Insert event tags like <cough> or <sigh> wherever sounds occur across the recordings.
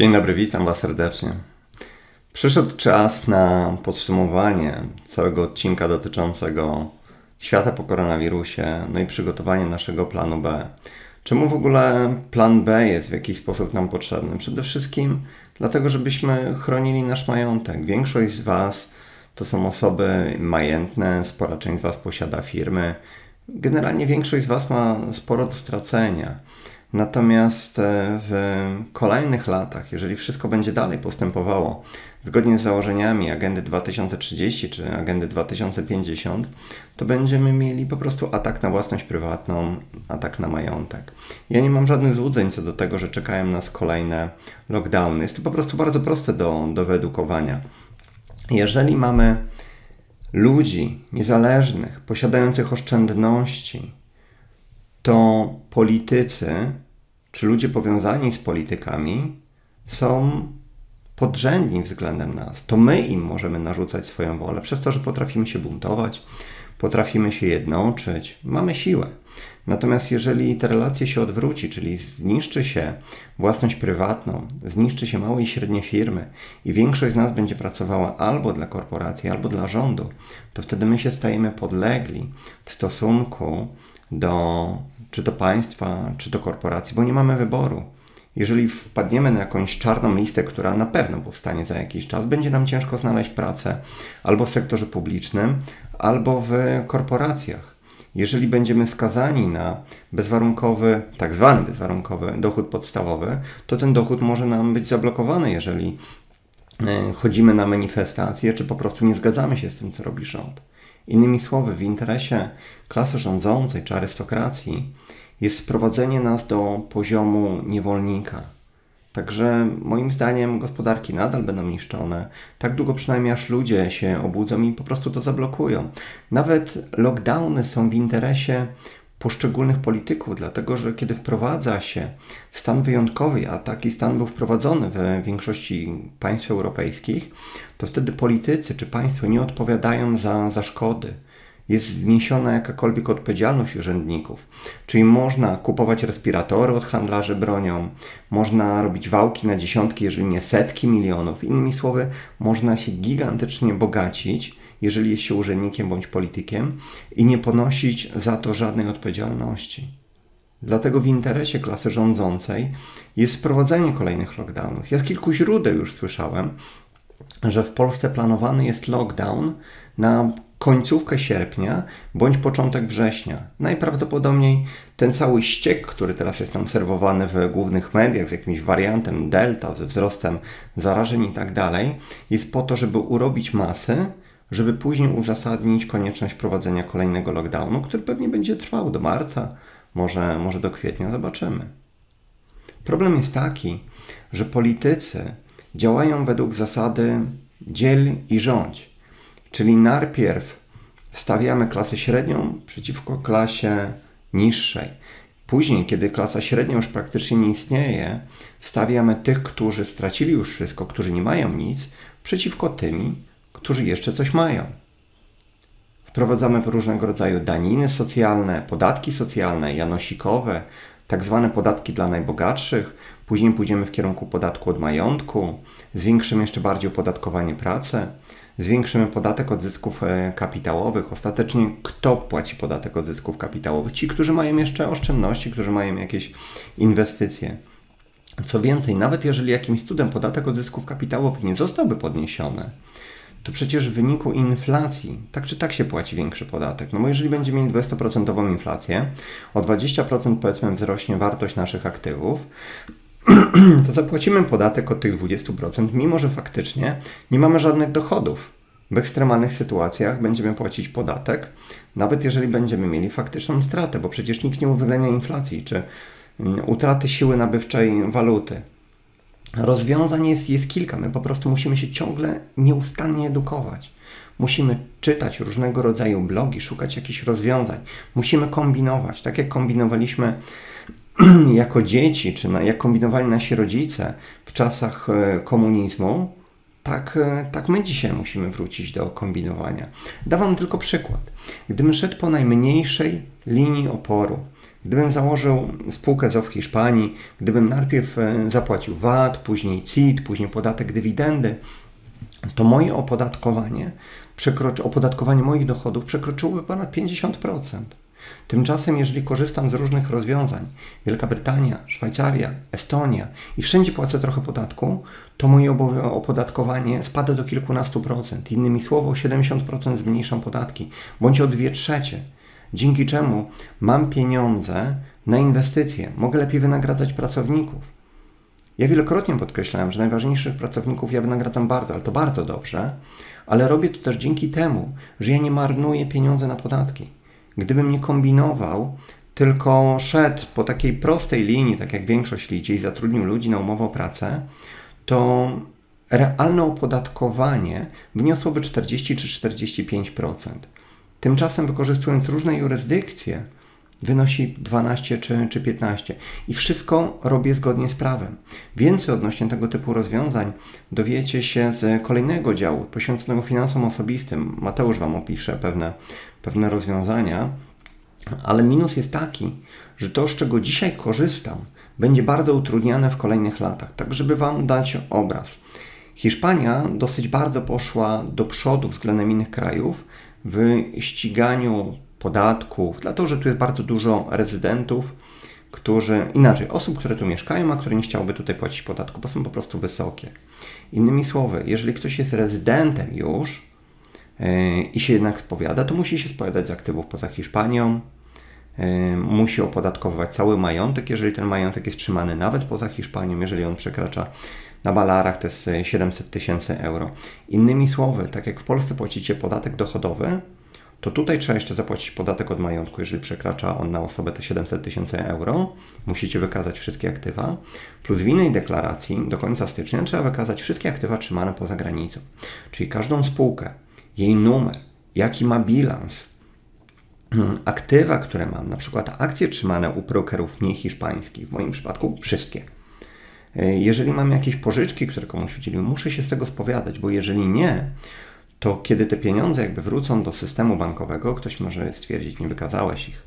Dzień dobry, witam Was serdecznie. Przyszedł czas na podsumowanie całego odcinka dotyczącego świata po koronawirusie, no i przygotowanie naszego planu B. Czemu w ogóle plan B jest w jakiś sposób nam potrzebny? Przede wszystkim dlatego, żebyśmy chronili nasz majątek. Większość z Was to są osoby majętne, spora część z Was posiada firmy. Generalnie większość z Was ma sporo do stracenia. Natomiast e, w kolejnych latach, jeżeli wszystko będzie dalej postępowało zgodnie z założeniami Agendy 2030 czy Agendy 2050, to będziemy mieli po prostu atak na własność prywatną, atak na majątek. Ja nie mam żadnych złudzeń co do tego, że czekają nas kolejne lockdowny. Jest to po prostu bardzo proste do, do wyedukowania. Jeżeli mamy ludzi niezależnych, posiadających oszczędności, to politycy czy ludzie powiązani z politykami są podrzędni względem nas. To my im możemy narzucać swoją wolę przez to, że potrafimy się buntować, potrafimy się jednoczyć, mamy siłę. Natomiast jeżeli te relacje się odwróci, czyli zniszczy się własność prywatną, zniszczy się małe i średnie firmy i większość z nas będzie pracowała albo dla korporacji, albo dla rządu, to wtedy my się stajemy podlegli w stosunku do czy do państwa, czy do korporacji, bo nie mamy wyboru. Jeżeli wpadniemy na jakąś czarną listę, która na pewno powstanie za jakiś czas, będzie nam ciężko znaleźć pracę albo w sektorze publicznym, albo w korporacjach. Jeżeli będziemy skazani na bezwarunkowy, tak zwany bezwarunkowy dochód podstawowy, to ten dochód może nam być zablokowany, jeżeli e, chodzimy na manifestacje, czy po prostu nie zgadzamy się z tym, co robi rząd. Innymi słowy, w interesie klasy rządzącej czy arystokracji jest sprowadzenie nas do poziomu niewolnika. Także moim zdaniem gospodarki nadal będą niszczone, tak długo przynajmniej aż ludzie się obudzą i po prostu to zablokują. Nawet lockdowny są w interesie poszczególnych polityków, dlatego że kiedy wprowadza się stan wyjątkowy, a taki stan był wprowadzony w większości państw europejskich, to wtedy politycy czy państwo nie odpowiadają za, za szkody. Jest zniesiona jakakolwiek odpowiedzialność urzędników. Czyli można kupować respiratory od handlarzy bronią, można robić wałki na dziesiątki, jeżeli nie setki milionów. Innymi słowy, można się gigantycznie bogacić jeżeli jest się urzędnikiem bądź politykiem i nie ponosić za to żadnej odpowiedzialności. Dlatego w interesie klasy rządzącej jest wprowadzenie kolejnych lockdownów. Ja z kilku źródeł już słyszałem, że w Polsce planowany jest lockdown na końcówkę sierpnia bądź początek września. Najprawdopodobniej ten cały ściek, który teraz jest nam serwowany w głównych mediach z jakimś wariantem delta, ze wzrostem zarażeń i tak dalej, jest po to, żeby urobić masy żeby później uzasadnić konieczność prowadzenia kolejnego lockdownu, który pewnie będzie trwał do marca, może, może do kwietnia, zobaczymy. Problem jest taki, że politycy działają według zasady dziel i rządź, czyli najpierw stawiamy klasę średnią przeciwko klasie niższej. Później, kiedy klasa średnia już praktycznie nie istnieje, stawiamy tych, którzy stracili już wszystko, którzy nie mają nic, przeciwko tymi, którzy jeszcze coś mają. Wprowadzamy różnego rodzaju daniny socjalne, podatki socjalne, janosikowe, tak zwane podatki dla najbogatszych. Później pójdziemy w kierunku podatku od majątku, zwiększymy jeszcze bardziej opodatkowanie pracy, zwiększymy podatek od zysków e, kapitałowych. Ostatecznie kto płaci podatek od zysków kapitałowych? Ci, którzy mają jeszcze oszczędności, którzy mają jakieś inwestycje. Co więcej, nawet jeżeli jakimś cudem podatek od zysków kapitałowych nie zostałby podniesiony, to przecież w wyniku inflacji tak czy tak się płaci większy podatek. No bo jeżeli będziemy mieli 20% inflację, o 20% powiedzmy wzrośnie wartość naszych aktywów, <clears throat> to zapłacimy podatek od tych 20%, mimo że faktycznie nie mamy żadnych dochodów. W ekstremalnych sytuacjach będziemy płacić podatek, nawet jeżeli będziemy mieli faktyczną stratę, bo przecież nikt nie uwzględnia inflacji czy mm, utraty siły nabywczej waluty. Rozwiązań jest, jest kilka. My po prostu musimy się ciągle nieustannie edukować. Musimy czytać różnego rodzaju blogi, szukać jakichś rozwiązań. Musimy kombinować. Tak jak kombinowaliśmy <clears throat> jako dzieci, czy na, jak kombinowali nasi rodzice w czasach e, komunizmu, tak, e, tak my dzisiaj musimy wrócić do kombinowania. Dam Wam tylko przykład. Gdybym szedł po najmniejszej linii oporu, Gdybym założył spółkę ZO w Hiszpanii, gdybym najpierw e, zapłacił VAT, później CIT, później podatek dywidendy, to moje opodatkowanie, opodatkowanie moich dochodów przekroczyłoby ponad 50%. Tymczasem, jeżeli korzystam z różnych rozwiązań, Wielka Brytania, Szwajcaria, Estonia i wszędzie płacę trochę podatku, to moje opodatkowanie spada do kilkunastu procent. Innymi słowy, o 70% zmniejszam podatki, bądź o 2 trzecie. Dzięki czemu mam pieniądze na inwestycje, mogę lepiej wynagradzać pracowników. Ja wielokrotnie podkreślałem, że najważniejszych pracowników ja wynagradzam bardzo, ale to bardzo dobrze, ale robię to też dzięki temu, że ja nie marnuję pieniądze na podatki. Gdybym nie kombinował, tylko szedł po takiej prostej linii, tak jak większość ludzi, i zatrudnił ludzi na umowę o pracę, to realne opodatkowanie wyniosłoby 40 czy 45%. Tymczasem wykorzystując różne jurysdykcje, wynosi 12 czy, czy 15 i wszystko robię zgodnie z prawem. Więcej odnośnie tego typu rozwiązań dowiecie się z kolejnego działu poświęconego finansom osobistym. Mateusz Wam opisze pewne, pewne rozwiązania, ale minus jest taki, że to, z czego dzisiaj korzystam, będzie bardzo utrudniane w kolejnych latach. Tak, żeby Wam dać obraz. Hiszpania dosyć bardzo poszła do przodu względem innych krajów w ściganiu podatków, dlatego że tu jest bardzo dużo rezydentów, którzy, inaczej, osób, które tu mieszkają, a które nie chciałyby tutaj płacić podatku, bo są po prostu wysokie. Innymi słowy, jeżeli ktoś jest rezydentem już yy, i się jednak spowiada, to musi się spowiadać z aktywów poza Hiszpanią, yy, musi opodatkowywać cały majątek, jeżeli ten majątek jest trzymany nawet poza Hiszpanią, jeżeli on przekracza na balarach to jest 700 tysięcy euro. Innymi słowy, tak jak w Polsce płacicie podatek dochodowy, to tutaj trzeba jeszcze zapłacić podatek od majątku, jeżeli przekracza on na osobę te 700 tysięcy euro. Musicie wykazać wszystkie aktywa. Plus w innej deklaracji do końca stycznia trzeba wykazać wszystkie aktywa trzymane poza granicą. Czyli każdą spółkę, jej numer, jaki ma bilans, hmm, aktywa, które mam, na przykład akcje trzymane u brokerów niehiszpańskich, w moim przypadku wszystkie. E, jeżeli mam jakieś pożyczki, które komuś udzieliłem, muszę się z tego spowiadać, bo jeżeli nie, to kiedy te pieniądze jakby wrócą do systemu bankowego, ktoś może stwierdzić, nie wykazałeś ich.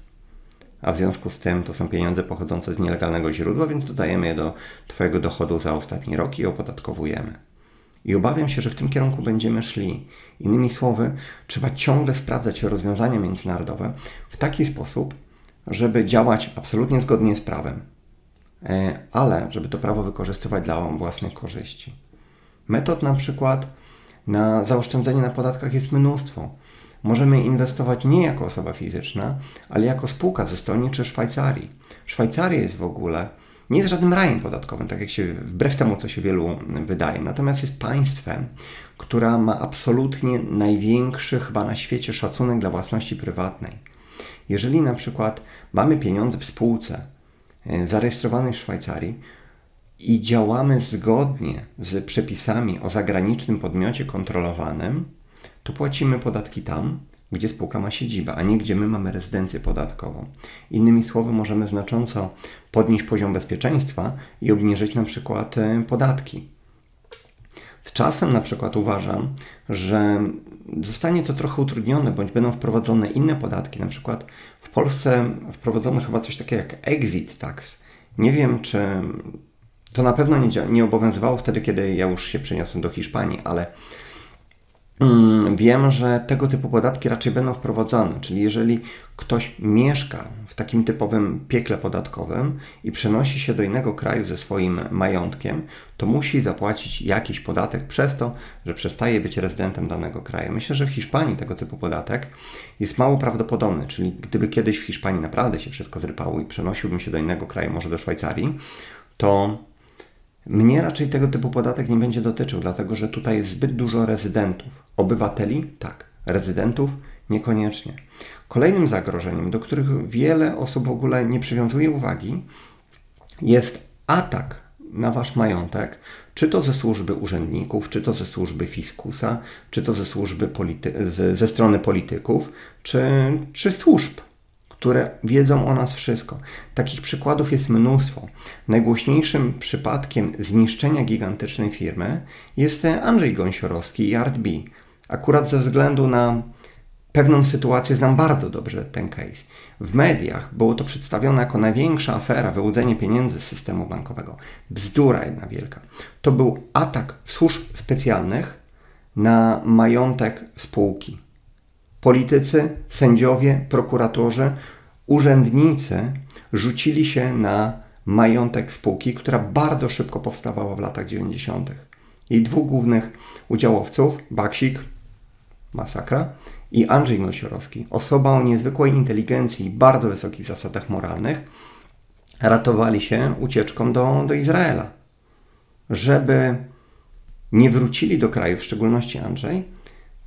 A w związku z tym to są pieniądze pochodzące z nielegalnego źródła, więc dodajemy je do Twojego dochodu za ostatni rok i opodatkowujemy. I obawiam się, że w tym kierunku będziemy szli. Innymi słowy, trzeba ciągle sprawdzać rozwiązania międzynarodowe w taki sposób, żeby działać absolutnie zgodnie z prawem, ale żeby to prawo wykorzystywać dla własnych korzyści. Metod na przykład na zaoszczędzenie na podatkach jest mnóstwo. Możemy inwestować nie jako osoba fizyczna, ale jako spółka ze Estonii czy Szwajcarii. Szwajcaria jest w ogóle nie jest żadnym rajem podatkowym, tak jak się wbrew temu, co się wielu wydaje. Natomiast jest państwem, która ma absolutnie największy chyba na świecie szacunek dla własności prywatnej. Jeżeli na przykład mamy pieniądze w spółce e, zarejestrowanej w Szwajcarii, i działamy zgodnie z przepisami o zagranicznym podmiocie kontrolowanym, to płacimy podatki tam, gdzie spółka ma siedzibę, a nie gdzie my mamy rezydencję podatkową. Innymi słowy, możemy znacząco podnieść poziom bezpieczeństwa i obniżyć na przykład e, podatki. Z czasem na przykład uważam, że zostanie to trochę utrudnione, bądź będą wprowadzone inne podatki. Na przykład w Polsce wprowadzono chyba coś takiego jak exit tax. Nie wiem, czy to na pewno nie, nie obowiązywało wtedy, kiedy ja już się przeniosłem do Hiszpanii, ale wiem, że tego typu podatki raczej będą wprowadzane. Czyli jeżeli ktoś mieszka w takim typowym piekle podatkowym i przenosi się do innego kraju ze swoim majątkiem, to musi zapłacić jakiś podatek przez to, że przestaje być rezydentem danego kraju. Myślę, że w Hiszpanii tego typu podatek jest mało prawdopodobny, czyli gdyby kiedyś w Hiszpanii naprawdę się wszystko zrypało i przenosiłbym się do innego kraju, może do Szwajcarii, to mnie raczej tego typu podatek nie będzie dotyczył, dlatego że tutaj jest zbyt dużo rezydentów. Obywateli? Tak. Rezydentów? Niekoniecznie. Kolejnym zagrożeniem, do których wiele osób w ogóle nie przywiązuje uwagi, jest atak na wasz majątek, czy to ze służby urzędników, czy to ze służby fiskusa, czy to ze służby polity- ze, strony polityków, czy, czy służb które wiedzą o nas wszystko. Takich przykładów jest mnóstwo. Najgłośniejszym przypadkiem zniszczenia gigantycznej firmy jest Andrzej Gąsiorowski i ArtB. Akurat ze względu na pewną sytuację znam bardzo dobrze ten case. W mediach było to przedstawione jako największa afera, wyłudzenie pieniędzy z systemu bankowego. Bzdura jedna wielka. To był atak służb specjalnych na majątek spółki. Politycy, sędziowie, prokuratorzy, urzędnicy rzucili się na majątek spółki, która bardzo szybko powstawała w latach 90. Jej dwóch głównych udziałowców, Baksik, masakra, i Andrzej Mosiorowski, osoba o niezwykłej inteligencji i bardzo wysokich zasadach moralnych, ratowali się ucieczką do, do Izraela. Żeby nie wrócili do kraju, w szczególności Andrzej,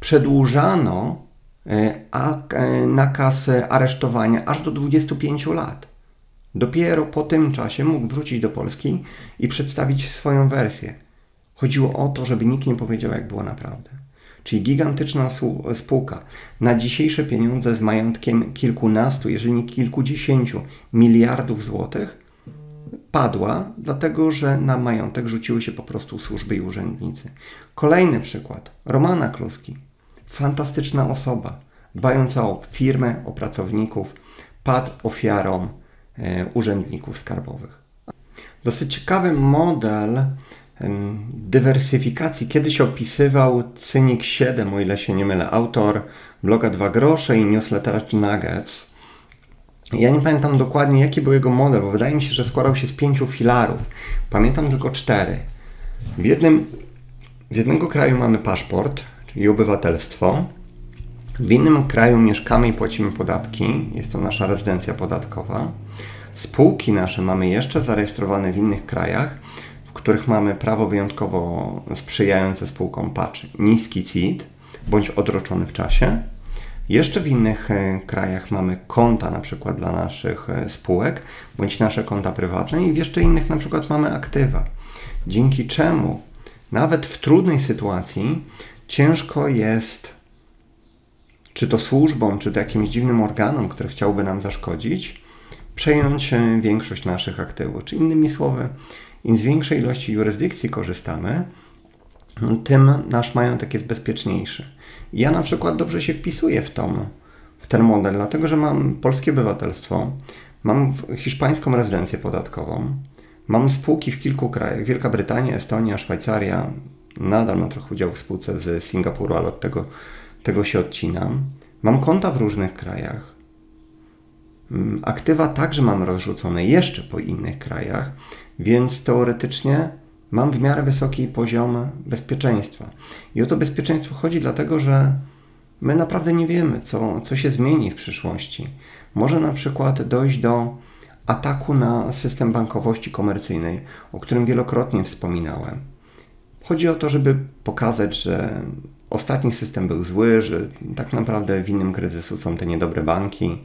przedłużano e, e, nakaz aresztowania aż do 25 lat. Dopiero po tym czasie mógł wrócić do Polski i przedstawić swoją wersję. Chodziło o to, żeby nikt nie powiedział, jak było naprawdę. Czyli gigantyczna spółka na dzisiejsze pieniądze z majątkiem kilkunastu, jeżeli nie kilkudziesięciu miliardów złotych padła, dlatego że na majątek rzuciły się po prostu służby i urzędnicy. Kolejny przykład. Romana Kluski. Fantastyczna osoba, dbająca o firmę, o pracowników, padł ofiarą e, urzędników skarbowych. Dosyć ciekawy model dywersyfikacji. Kiedyś opisywał Cynik 7, o ile się nie mylę, autor bloga 2 grosze i newslettera Nuggets. Ja nie pamiętam dokładnie, jaki był jego model, bo wydaje mi się, że składał się z pięciu filarów. Pamiętam tylko cztery. W, jednym, z jednego kraju mamy paszport, czyli obywatelstwo. W innym kraju mieszkamy i płacimy podatki. Jest to nasza rezydencja podatkowa. Spółki nasze mamy jeszcze zarejestrowane w innych krajach których mamy prawo wyjątkowo sprzyjające spółkom patch niski CIT bądź odroczony w czasie. Jeszcze w innych e, krajach mamy konta na przykład dla naszych e, spółek bądź nasze konta prywatne i w jeszcze innych na przykład mamy aktywa. Dzięki czemu nawet w trudnej sytuacji ciężko jest czy to służbom, czy to jakimś dziwnym organom, które chciałby nam zaszkodzić, przejąć e, większość naszych aktywów. Czy innymi słowy, im z większej ilości jurysdykcji korzystamy, tym nasz majątek jest bezpieczniejszy. Ja na przykład dobrze się wpisuję w, tą, w ten model, dlatego że mam polskie obywatelstwo, mam hiszpańską rezydencję podatkową, mam spółki w kilku krajach, Wielka Brytania, Estonia, Szwajcaria, nadal mam trochę udział w spółce z Singapuru, ale od tego, tego się odcinam. Mam konta w różnych krajach. Mm, aktywa także mam rozrzucone jeszcze po innych krajach, więc teoretycznie mam w miarę wysoki poziom bezpieczeństwa. I o to bezpieczeństwo chodzi dlatego, że my naprawdę nie wiemy, co, co się zmieni w przyszłości. Może na przykład dojść do ataku na system bankowości komercyjnej, o którym wielokrotnie wspominałem. Chodzi o to, żeby pokazać, że ostatni system był zły, że tak naprawdę winnym kryzysu są te niedobre banki,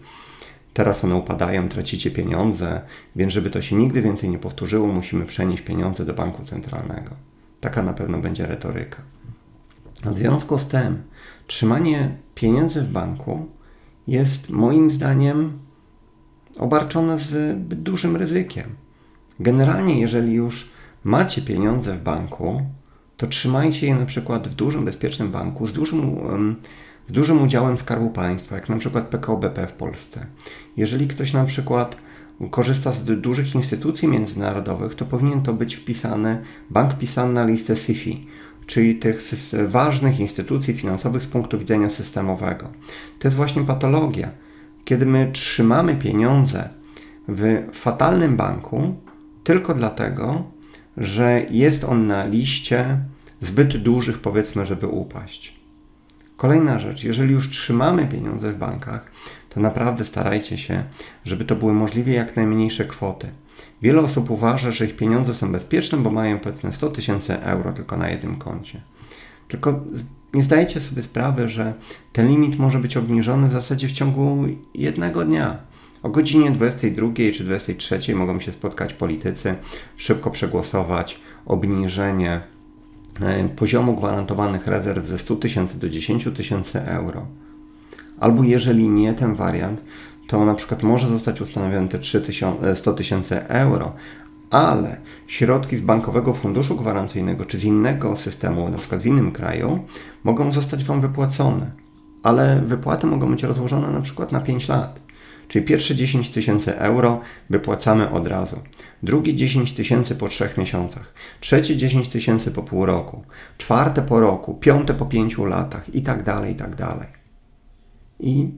Teraz one upadają, tracicie pieniądze, więc żeby to się nigdy więcej nie powtórzyło, musimy przenieść pieniądze do banku centralnego. Taka na pewno będzie retoryka. W związku z tym, trzymanie pieniędzy w banku jest moim zdaniem obarczone zbyt dużym ryzykiem. Generalnie, jeżeli już macie pieniądze w banku, to trzymajcie je na przykład w dużym, bezpiecznym banku z dużym um, z dużym udziałem Skarbu Państwa, jak na przykład PKO BP w Polsce. Jeżeli ktoś na przykład korzysta z dużych instytucji międzynarodowych, to powinien to być wpisany, bank wpisany na listę SIFI, czyli tych ważnych instytucji finansowych z punktu widzenia systemowego. To jest właśnie patologia. Kiedy my trzymamy pieniądze w fatalnym banku tylko dlatego, że jest on na liście zbyt dużych, powiedzmy, żeby upaść. Kolejna rzecz, jeżeli już trzymamy pieniądze w bankach, to naprawdę starajcie się, żeby to były możliwie jak najmniejsze kwoty. Wiele osób uważa, że ich pieniądze są bezpieczne, bo mają powiedzmy 100 tysięcy euro tylko na jednym koncie. Tylko nie zdajecie sobie sprawy, że ten limit może być obniżony w zasadzie w ciągu jednego dnia. O godzinie 22 czy 23 mogą się spotkać politycy, szybko przegłosować obniżenie poziomu gwarantowanych rezerw ze 100 tysięcy do 10 tysięcy euro. Albo jeżeli nie ten wariant, to na przykład może zostać ustanowione te 100 e, tysięcy euro, ale środki z bankowego funduszu gwarancyjnego czy z innego systemu, na przykład w innym kraju, mogą zostać Wam wypłacone. ale wypłaty mogą być rozłożone na przykład na 5 lat. Czyli pierwsze 10 tysięcy euro wypłacamy od razu, drugie 10 tysięcy po 3 miesiącach, trzecie 10 tysięcy po pół roku, czwarte po roku, piąte po 5 latach i tak dalej, i tak dalej. I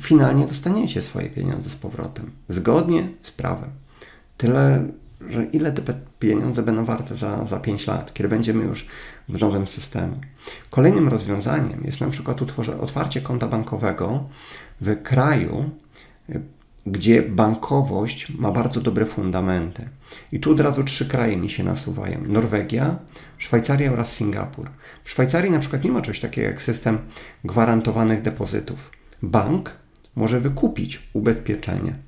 finalnie dostaniecie swoje pieniądze z powrotem, zgodnie z prawem. Tyle, że ile te pieniądze będą warte za, za 5 lat, kiedy będziemy już w nowym systemie. Kolejnym rozwiązaniem jest na przykład utworze, otwarcie konta bankowego w kraju, gdzie bankowość ma bardzo dobre fundamenty. I tu od razu trzy kraje mi się nasuwają: Norwegia, Szwajcaria oraz Singapur. W Szwajcarii na przykład nie ma czegoś takiego jak system gwarantowanych depozytów. Bank może wykupić ubezpieczenie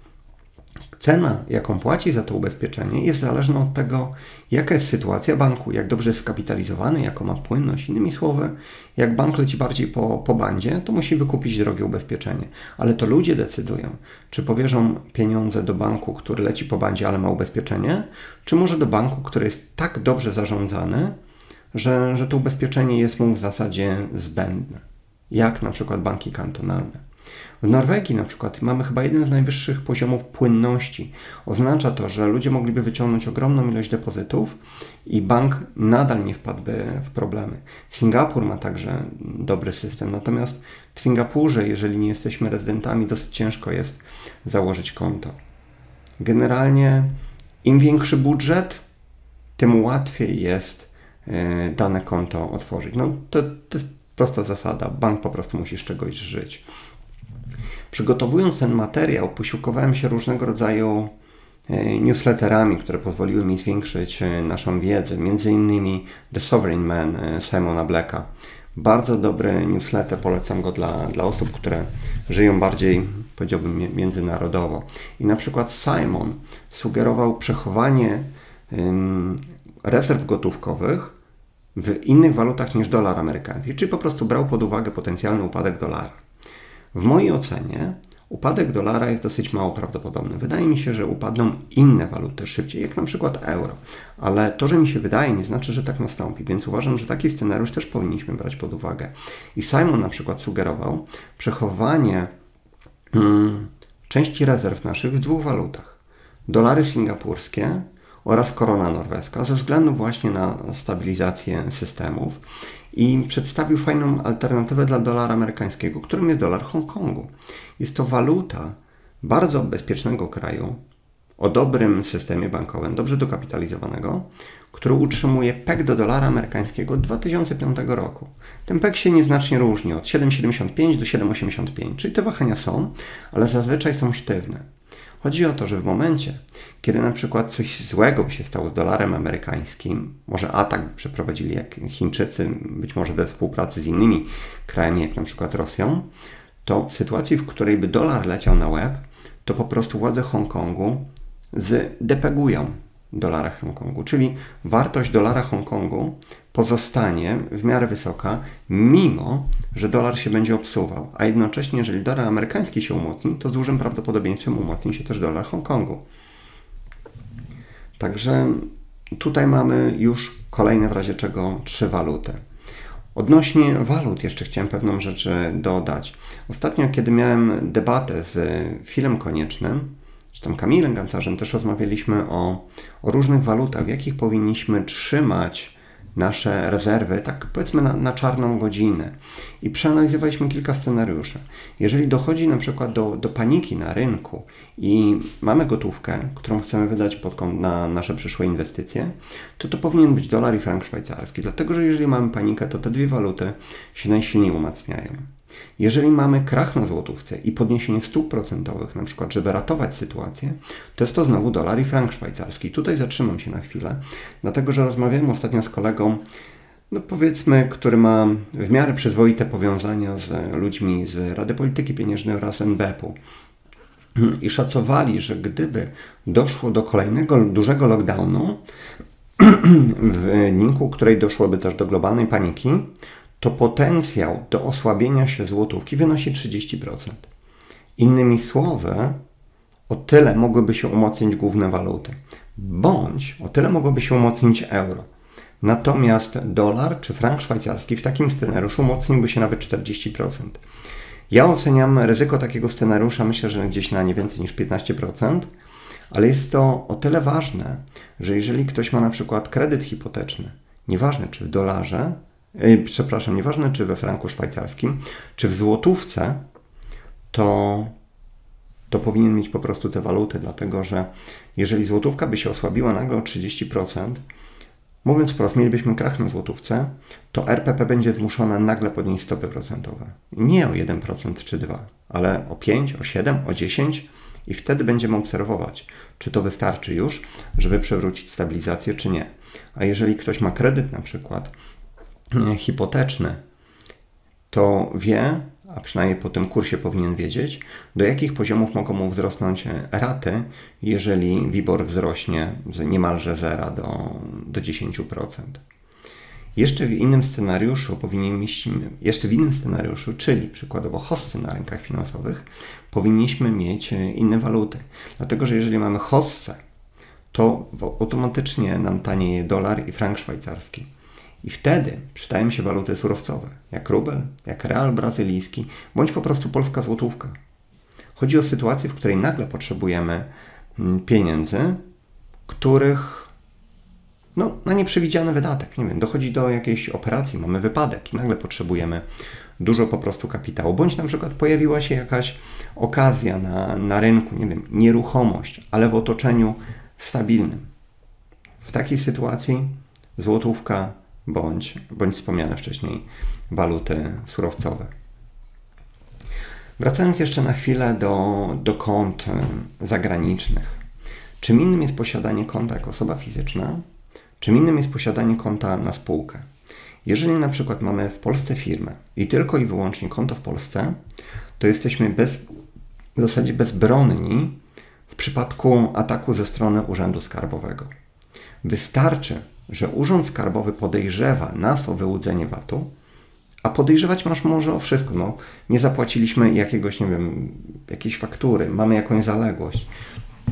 Cena, jaką płaci za to ubezpieczenie, jest zależna od tego, jaka jest sytuacja banku, jak dobrze jest skapitalizowany, jaką ma płynność. Innymi słowy, jak bank leci bardziej po, po bandzie, to musi wykupić drogie ubezpieczenie. Ale to ludzie decydują, czy powierzą pieniądze do banku, który leci po bandzie, ale ma ubezpieczenie, czy może do banku, który jest tak dobrze zarządzany, że, że to ubezpieczenie jest mu w zasadzie zbędne. Jak na przykład banki kantonalne. W Norwegii na przykład mamy chyba jeden z najwyższych poziomów płynności. Oznacza to, że ludzie mogliby wyciągnąć ogromną ilość depozytów i bank nadal nie wpadłby w problemy. Singapur ma także dobry system, natomiast w Singapurze, jeżeli nie jesteśmy rezydentami, dosyć ciężko jest założyć konto. Generalnie im większy budżet, tym łatwiej jest e, dane konto otworzyć. No to, to jest prosta zasada. Bank po prostu musi z czegoś żyć. Przygotowując ten materiał, posiłkowałem się różnego rodzaju e, newsletterami, które pozwoliły mi zwiększyć e, naszą wiedzę, między innymi The Sovereign Man e, Simona Blacka. Bardzo dobry newsletter, polecam go dla, dla osób, które żyją bardziej, powiedziałbym, międzynarodowo. I na przykład Simon sugerował przechowanie rezerw gotówkowych w innych walutach niż dolar amerykański, czyli po prostu brał pod uwagę potencjalny upadek dolara. W mojej ocenie upadek dolara jest dosyć mało prawdopodobny. Wydaje mi się, że upadną inne waluty szybciej, jak na przykład euro. Ale to, że mi się wydaje, nie znaczy, że tak nastąpi, więc uważam, że taki scenariusz też powinniśmy brać pod uwagę. I Simon na przykład sugerował przechowanie hmm, części rezerw naszych w dwóch walutach. Dolary singapurskie oraz korona norweska, ze względu właśnie na stabilizację systemów i przedstawił fajną alternatywę dla dolara amerykańskiego, którym jest dolar Hongkongu. Jest to waluta bardzo bezpiecznego kraju, o dobrym systemie bankowym, dobrze dokapitalizowanego, który utrzymuje PEG do dolara amerykańskiego od 2005 roku. Ten PEG się nieznacznie różni od 7,75 do 7,85, czyli te wahania są, ale zazwyczaj są sztywne. Chodzi o to, że w momencie, kiedy na przykład coś złego by się stało z dolarem amerykańskim, może atak przeprowadzili jak Chińczycy, być może we współpracy z innymi krajami, jak na przykład Rosją, to w sytuacji, w której by dolar leciał na łeb, to po prostu władze Hongkongu zdepegują dolara Hongkongu, czyli wartość dolara Hongkongu pozostanie w miarę wysoka, mimo że dolar się będzie obsuwał, a jednocześnie, jeżeli dolar amerykański się umocni, to z dużym prawdopodobieństwem umocni się też dolar Hongkongu. Także tutaj mamy już kolejne w razie czego trzy waluty. Odnośnie walut jeszcze chciałem pewną rzecz dodać. Ostatnio, kiedy miałem debatę z Filem Koniecznym, czy tam Kamilem Gancarzem, też rozmawialiśmy o, o różnych walutach, w jakich powinniśmy trzymać nasze rezerwy, tak powiedzmy na, na, czarną godzinę. I przeanalizowaliśmy kilka scenariuszy. Jeżeli dochodzi na przykład do, do paniki na rynku i mamy gotówkę, którą chcemy wydać pod kąt na nasze przyszłe inwestycje, to to powinien być dolar i frank szwajcarski. Dlatego, że jeżeli mamy panikę, to te dwie waluty się najsilniej umacniają. Jeżeli mamy krach na złotówce i podniesienie stóp procentowych, na przykład, żeby ratować sytuację, to jest to znowu dolar i frank szwajcarski. Tutaj zatrzymam się na chwilę, dlatego że rozmawiałem ostatnio z kolegą, no powiedzmy, który ma w miarę przyzwoite powiązania z ludźmi z Rady Polityki Pieniężnej oraz NBP-u. I szacowali, że gdyby doszło do kolejnego dużego lockdownu, <clears throat> w wyniku której doszłoby też do globalnej paniki, to potencjał do osłabienia się złotówki wynosi 30%. Innymi słowy, o tyle mogłyby się umocnić główne waluty, bądź o tyle mogłoby się umocnić euro. Natomiast dolar czy frank szwajcarski w takim scenariuszu mocniłby się nawet 40%. Ja oceniam ryzyko takiego scenariusza, myślę, że gdzieś na nie więcej niż 15%, ale jest to o tyle ważne, że jeżeli ktoś ma na przykład kredyt hipoteczny, nieważne czy w dolarze, przepraszam, nieważne czy we franku szwajcarskim, czy w złotówce, to, to powinien mieć po prostu te waluty, dlatego że jeżeli złotówka by się osłabiła nagle o 30%, Mówiąc wprost, mielibyśmy krach na złotówce, to RPP będzie zmuszona nagle podnieść stopy procentowe. Nie o 1% czy 2%, ale o 5, o 7, o 10 i wtedy będziemy obserwować, czy to wystarczy już, żeby przewrócić stabilizację, czy nie. A jeżeli ktoś ma kredyt na przykład e, hipoteczny, to wie, a przynajmniej po tym kursie powinien wiedzieć, do jakich poziomów mogą mu wzrosnąć raty, jeżeli WIBOR wzrośnie z niemalże 0 do, do 10%. Jeszcze w innym scenariuszu powinniśmy, jeszcze w innym scenariuszu, czyli przykładowo hosty na rynkach finansowych, powinniśmy mieć inne waluty. Dlatego, że jeżeli mamy hostce, to automatycznie nam tanieje dolar i frank szwajcarski. I wtedy przydają się waluty surowcowe, jak rubel, jak real brazylijski, bądź po prostu polska złotówka. Chodzi o sytuację, w której nagle potrzebujemy mm, pieniędzy, których no, na nieprzewidziany wydatek, nie wiem, dochodzi do jakiejś operacji, mamy wypadek i nagle potrzebujemy dużo po prostu kapitału, bądź na przykład pojawiła się jakaś okazja na, na rynku, nie wiem, nieruchomość, ale w otoczeniu stabilnym. W takiej sytuacji złotówka bądź, bądź wspomniane wcześniej waluty surowcowe. Wracając jeszcze na chwilę do, do kont e, zagranicznych. Czym innym jest posiadanie konta jako osoba fizyczna, czym innym jest posiadanie konta na spółkę. Jeżeli na przykład mamy w Polsce firmę i tylko i wyłącznie konto w Polsce, to jesteśmy bez, w zasadzie bezbronni w przypadku ataku ze strony Urzędu Skarbowego. Wystarczy, że Urząd Skarbowy podejrzewa nas o wyłudzenie VAT-u, a podejrzewać masz może o wszystko. No, nie zapłaciliśmy jakiegoś, nie wiem, jakiejś faktury, mamy jakąś zaległość.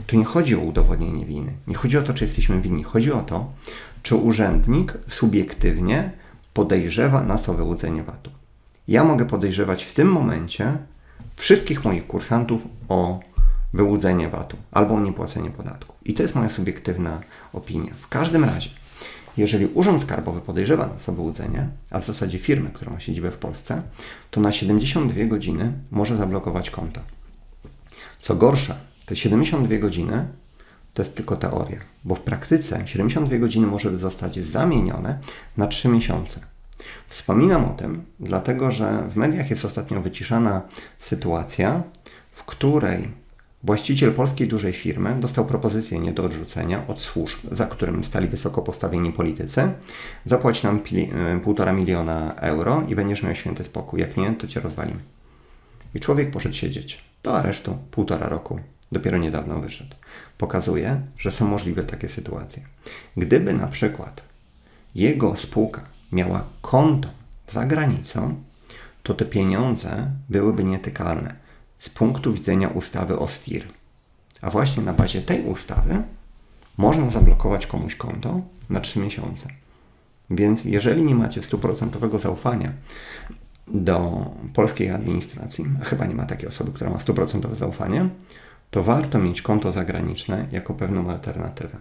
Tu nie chodzi o udowodnienie winy. Nie chodzi o to, czy jesteśmy winni. Chodzi o to, czy urzędnik subiektywnie podejrzewa nas o wyłudzenie VAT-u. Ja mogę podejrzewać w tym momencie wszystkich moich kursantów o wyłudzenie VAT-u albo o niepłacenie podatków. I to jest moja subiektywna opinia. W każdym razie, jeżeli Urząd Skarbowy podejrzewa nas o wyłudzenie, a w zasadzie firmę, która ma siedzibę w Polsce, to na 72 godziny może zablokować konto. Co gorsza, te 72 godziny to jest tylko teoria, bo w praktyce 72 godziny może zostać zamienione na 3 miesiące. Wspominam o tym, dlatego że w mediach jest ostatnio wyciszana sytuacja, w której Właściciel polskiej dużej firmy dostał propozycję nie do odrzucenia od służb, za którym stali wysoko postawieni politycy. Zapłać nam e, półtora miliona euro i będziesz miał święty spokój. Jak nie, to cię rozwalimy. I człowiek poszedł siedzieć do aresztu półtora roku. Dopiero niedawno wyszedł. Pokazuje, że są możliwe takie sytuacje. Gdyby na przykład jego spółka miała konto za granicą, to te pieniądze byłyby nietykalne z punktu widzenia ustawy o STIR. A właśnie na bazie tej ustawy można zablokować komuś konto na 3 miesiące. Więc jeżeli nie macie stuprocentowego zaufania do polskiej administracji, a chyba nie ma takiej osoby, która ma stuprocentowe zaufanie, to warto mieć konto zagraniczne jako pewną alternatywę.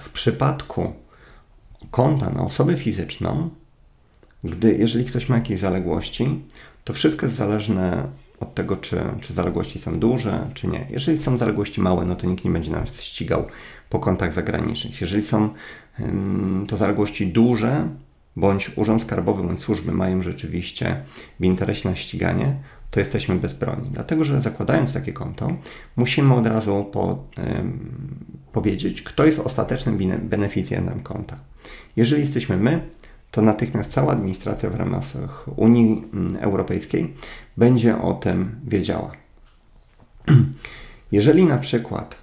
W przypadku konta na osobę fizyczną, gdy jeżeli ktoś ma jakieś zaległości, to wszystko jest zależne od tego, czy, czy zaległości są duże, czy nie. Jeżeli są zaległości małe, no to nikt nie będzie nas ścigał po kontach zagranicznych. Jeżeli są to zaległości duże, bądź Urząd Skarbowy, bądź służby mają rzeczywiście w interesie na ściganie, to jesteśmy bezbronni. Dlatego, że zakładając takie konto, musimy od razu po, powiedzieć, kto jest ostatecznym beneficjentem konta. Jeżeli jesteśmy my, to natychmiast cała administracja w ramach Unii mm, Europejskiej będzie o tym wiedziała. <clears throat> Jeżeli na przykład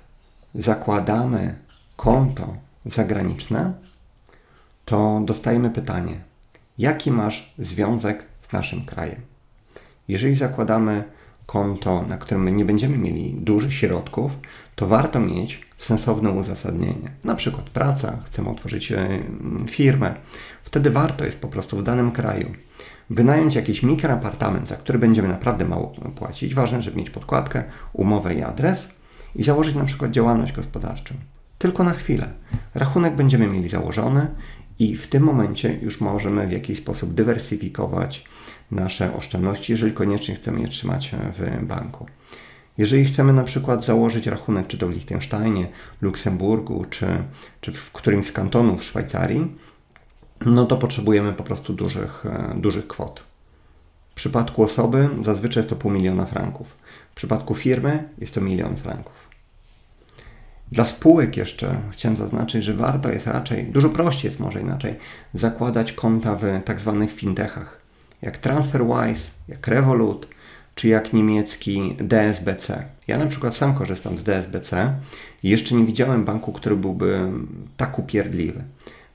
zakładamy konto zagraniczne, to dostajemy pytanie, jaki masz związek z naszym krajem? Jeżeli zakładamy konto, na którym nie będziemy mieli dużych środków, to warto mieć sensowne uzasadnienie. Na przykład praca, chcemy otworzyć e, firmę. Wtedy warto jest po prostu w danym kraju wynająć jakiś mikroapartament, za który będziemy naprawdę mało płacić. Ważne, żeby mieć podkładkę, umowę i adres i założyć na przykład działalność gospodarczą. Tylko na chwilę. Rachunek będziemy mieli założony i w tym momencie już możemy w jakiś sposób dywersyfikować nasze oszczędności, jeżeli koniecznie chcemy je trzymać w banku. Jeżeli chcemy na przykład założyć rachunek czy to w Liechtensteinie, Luksemburgu, czy, czy w którymś z kantonów Szwajcarii, no to potrzebujemy po prostu dużych, e, dużych kwot. W przypadku osoby zazwyczaj jest to pół miliona franków. W przypadku firmy jest to milion franków. Dla spółek jeszcze chciałem zaznaczyć, że warto jest raczej, dużo prościej jest może inaczej, zakładać konta w tak zwanych fintechach, jak TransferWise, jak Revolut, czy jak niemiecki DSBC. Ja na przykład sam korzystam z DSBC i jeszcze nie widziałem banku, który byłby tak upierdliwy.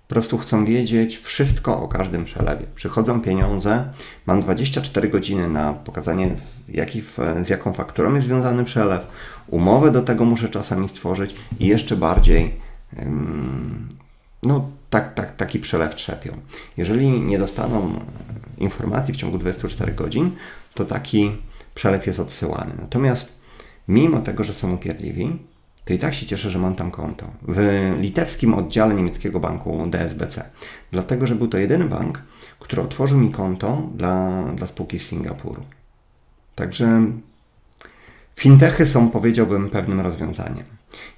Po prostu chcą wiedzieć wszystko o każdym przelewie. Przychodzą pieniądze, mam 24 godziny na pokazanie, z, jaki, z jaką fakturą jest związany przelew. Umowę do tego muszę czasami stworzyć i jeszcze bardziej no, tak, tak, taki przelew trzepią. Jeżeli nie dostaną informacji w ciągu 24 godzin, to taki przelew jest odsyłany. Natomiast mimo tego, że są upierdliwi, to i tak się cieszę, że mam tam konto. W litewskim oddziale niemieckiego banku DSBC. Dlatego, że był to jedyny bank, który otworzył mi konto dla, dla spółki z Singapuru. Także fintechy są, powiedziałbym, pewnym rozwiązaniem.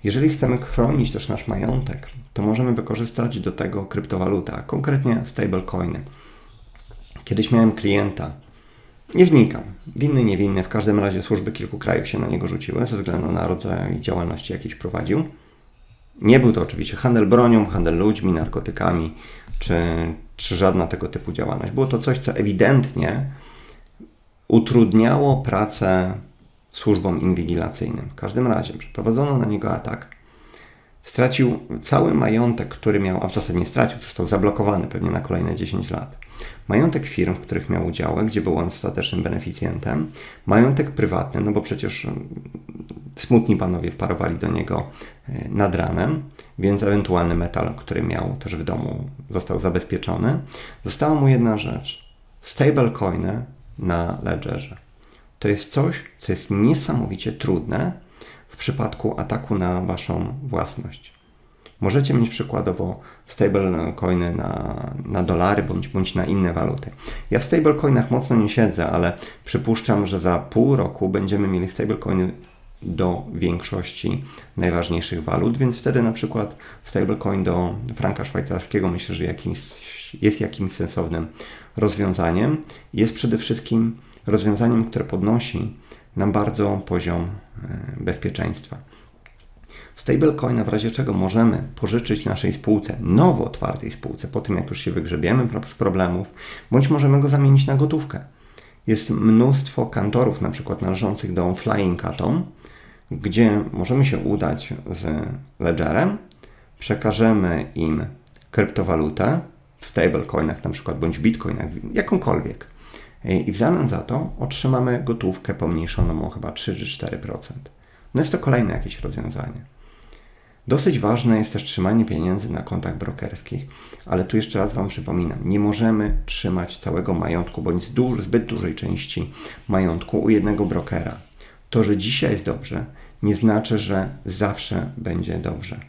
Jeżeli chcemy chronić też nasz majątek, to możemy wykorzystać do tego kryptowaluta, konkretnie stablecoiny. Kiedyś miałem klienta, nie wnikam. Winny, niewinny. W każdym razie służby kilku krajów się na niego rzuciły ze względu na rodzaj działalności, jakiś prowadził. Nie był to oczywiście handel bronią, handel ludźmi, narkotykami, czy, czy żadna tego typu działalność. Było to coś, co ewidentnie utrudniało pracę służbom inwigilacyjnym. W każdym razie przeprowadzono na niego atak stracił cały majątek, który miał, a w zasadzie nie stracił, został zablokowany pewnie na kolejne 10 lat. Majątek firm, w których miał udziały, gdzie był on ostatecznym beneficjentem, majątek prywatny, no bo przecież mm, smutni panowie wparowali do niego e, nad ranem, więc ewentualny metal, który miał też w domu, został zabezpieczony. Została mu jedna rzecz: stablecoiny na ledgerze. To jest coś, co jest niesamowicie trudne w przypadku ataku na Waszą własność. Możecie mieć przykładowo stablecoiny na, na dolary bądź, bądź na inne waluty. Ja w stablecoinach mocno nie siedzę, ale przypuszczam, że za pół roku będziemy mieli stablecoiny do większości najważniejszych walut, więc wtedy na przykład stablecoin do franka szwajcarskiego myślę, że jest jakimś sensownym rozwiązaniem. Jest przede wszystkim rozwiązaniem, które podnosi nam bardzo poziom e, bezpieczeństwa. Stablecoina w razie czego możemy pożyczyć naszej spółce, nowo otwartej spółce, po tym jak już się wygrzebiemy z problemów, bądź możemy go zamienić na gotówkę. Jest mnóstwo kantorów, na przykład należących do Flying Atom, gdzie możemy się udać z ledgerem, przekażemy im kryptowalutę w stablecoinach na przykład, bądź bitcoinach, jakąkolwiek i w zamian za to otrzymamy gotówkę pomniejszoną o chyba 3 4%. No jest to kolejne jakieś rozwiązanie. Dosyć ważne jest też trzymanie pieniędzy na kontach brokerskich, ale tu jeszcze raz Wam przypominam, nie możemy trzymać całego majątku bądź zbyt dużej części majątku u jednego brokera. To, że dzisiaj jest dobrze, nie znaczy, że zawsze będzie dobrze.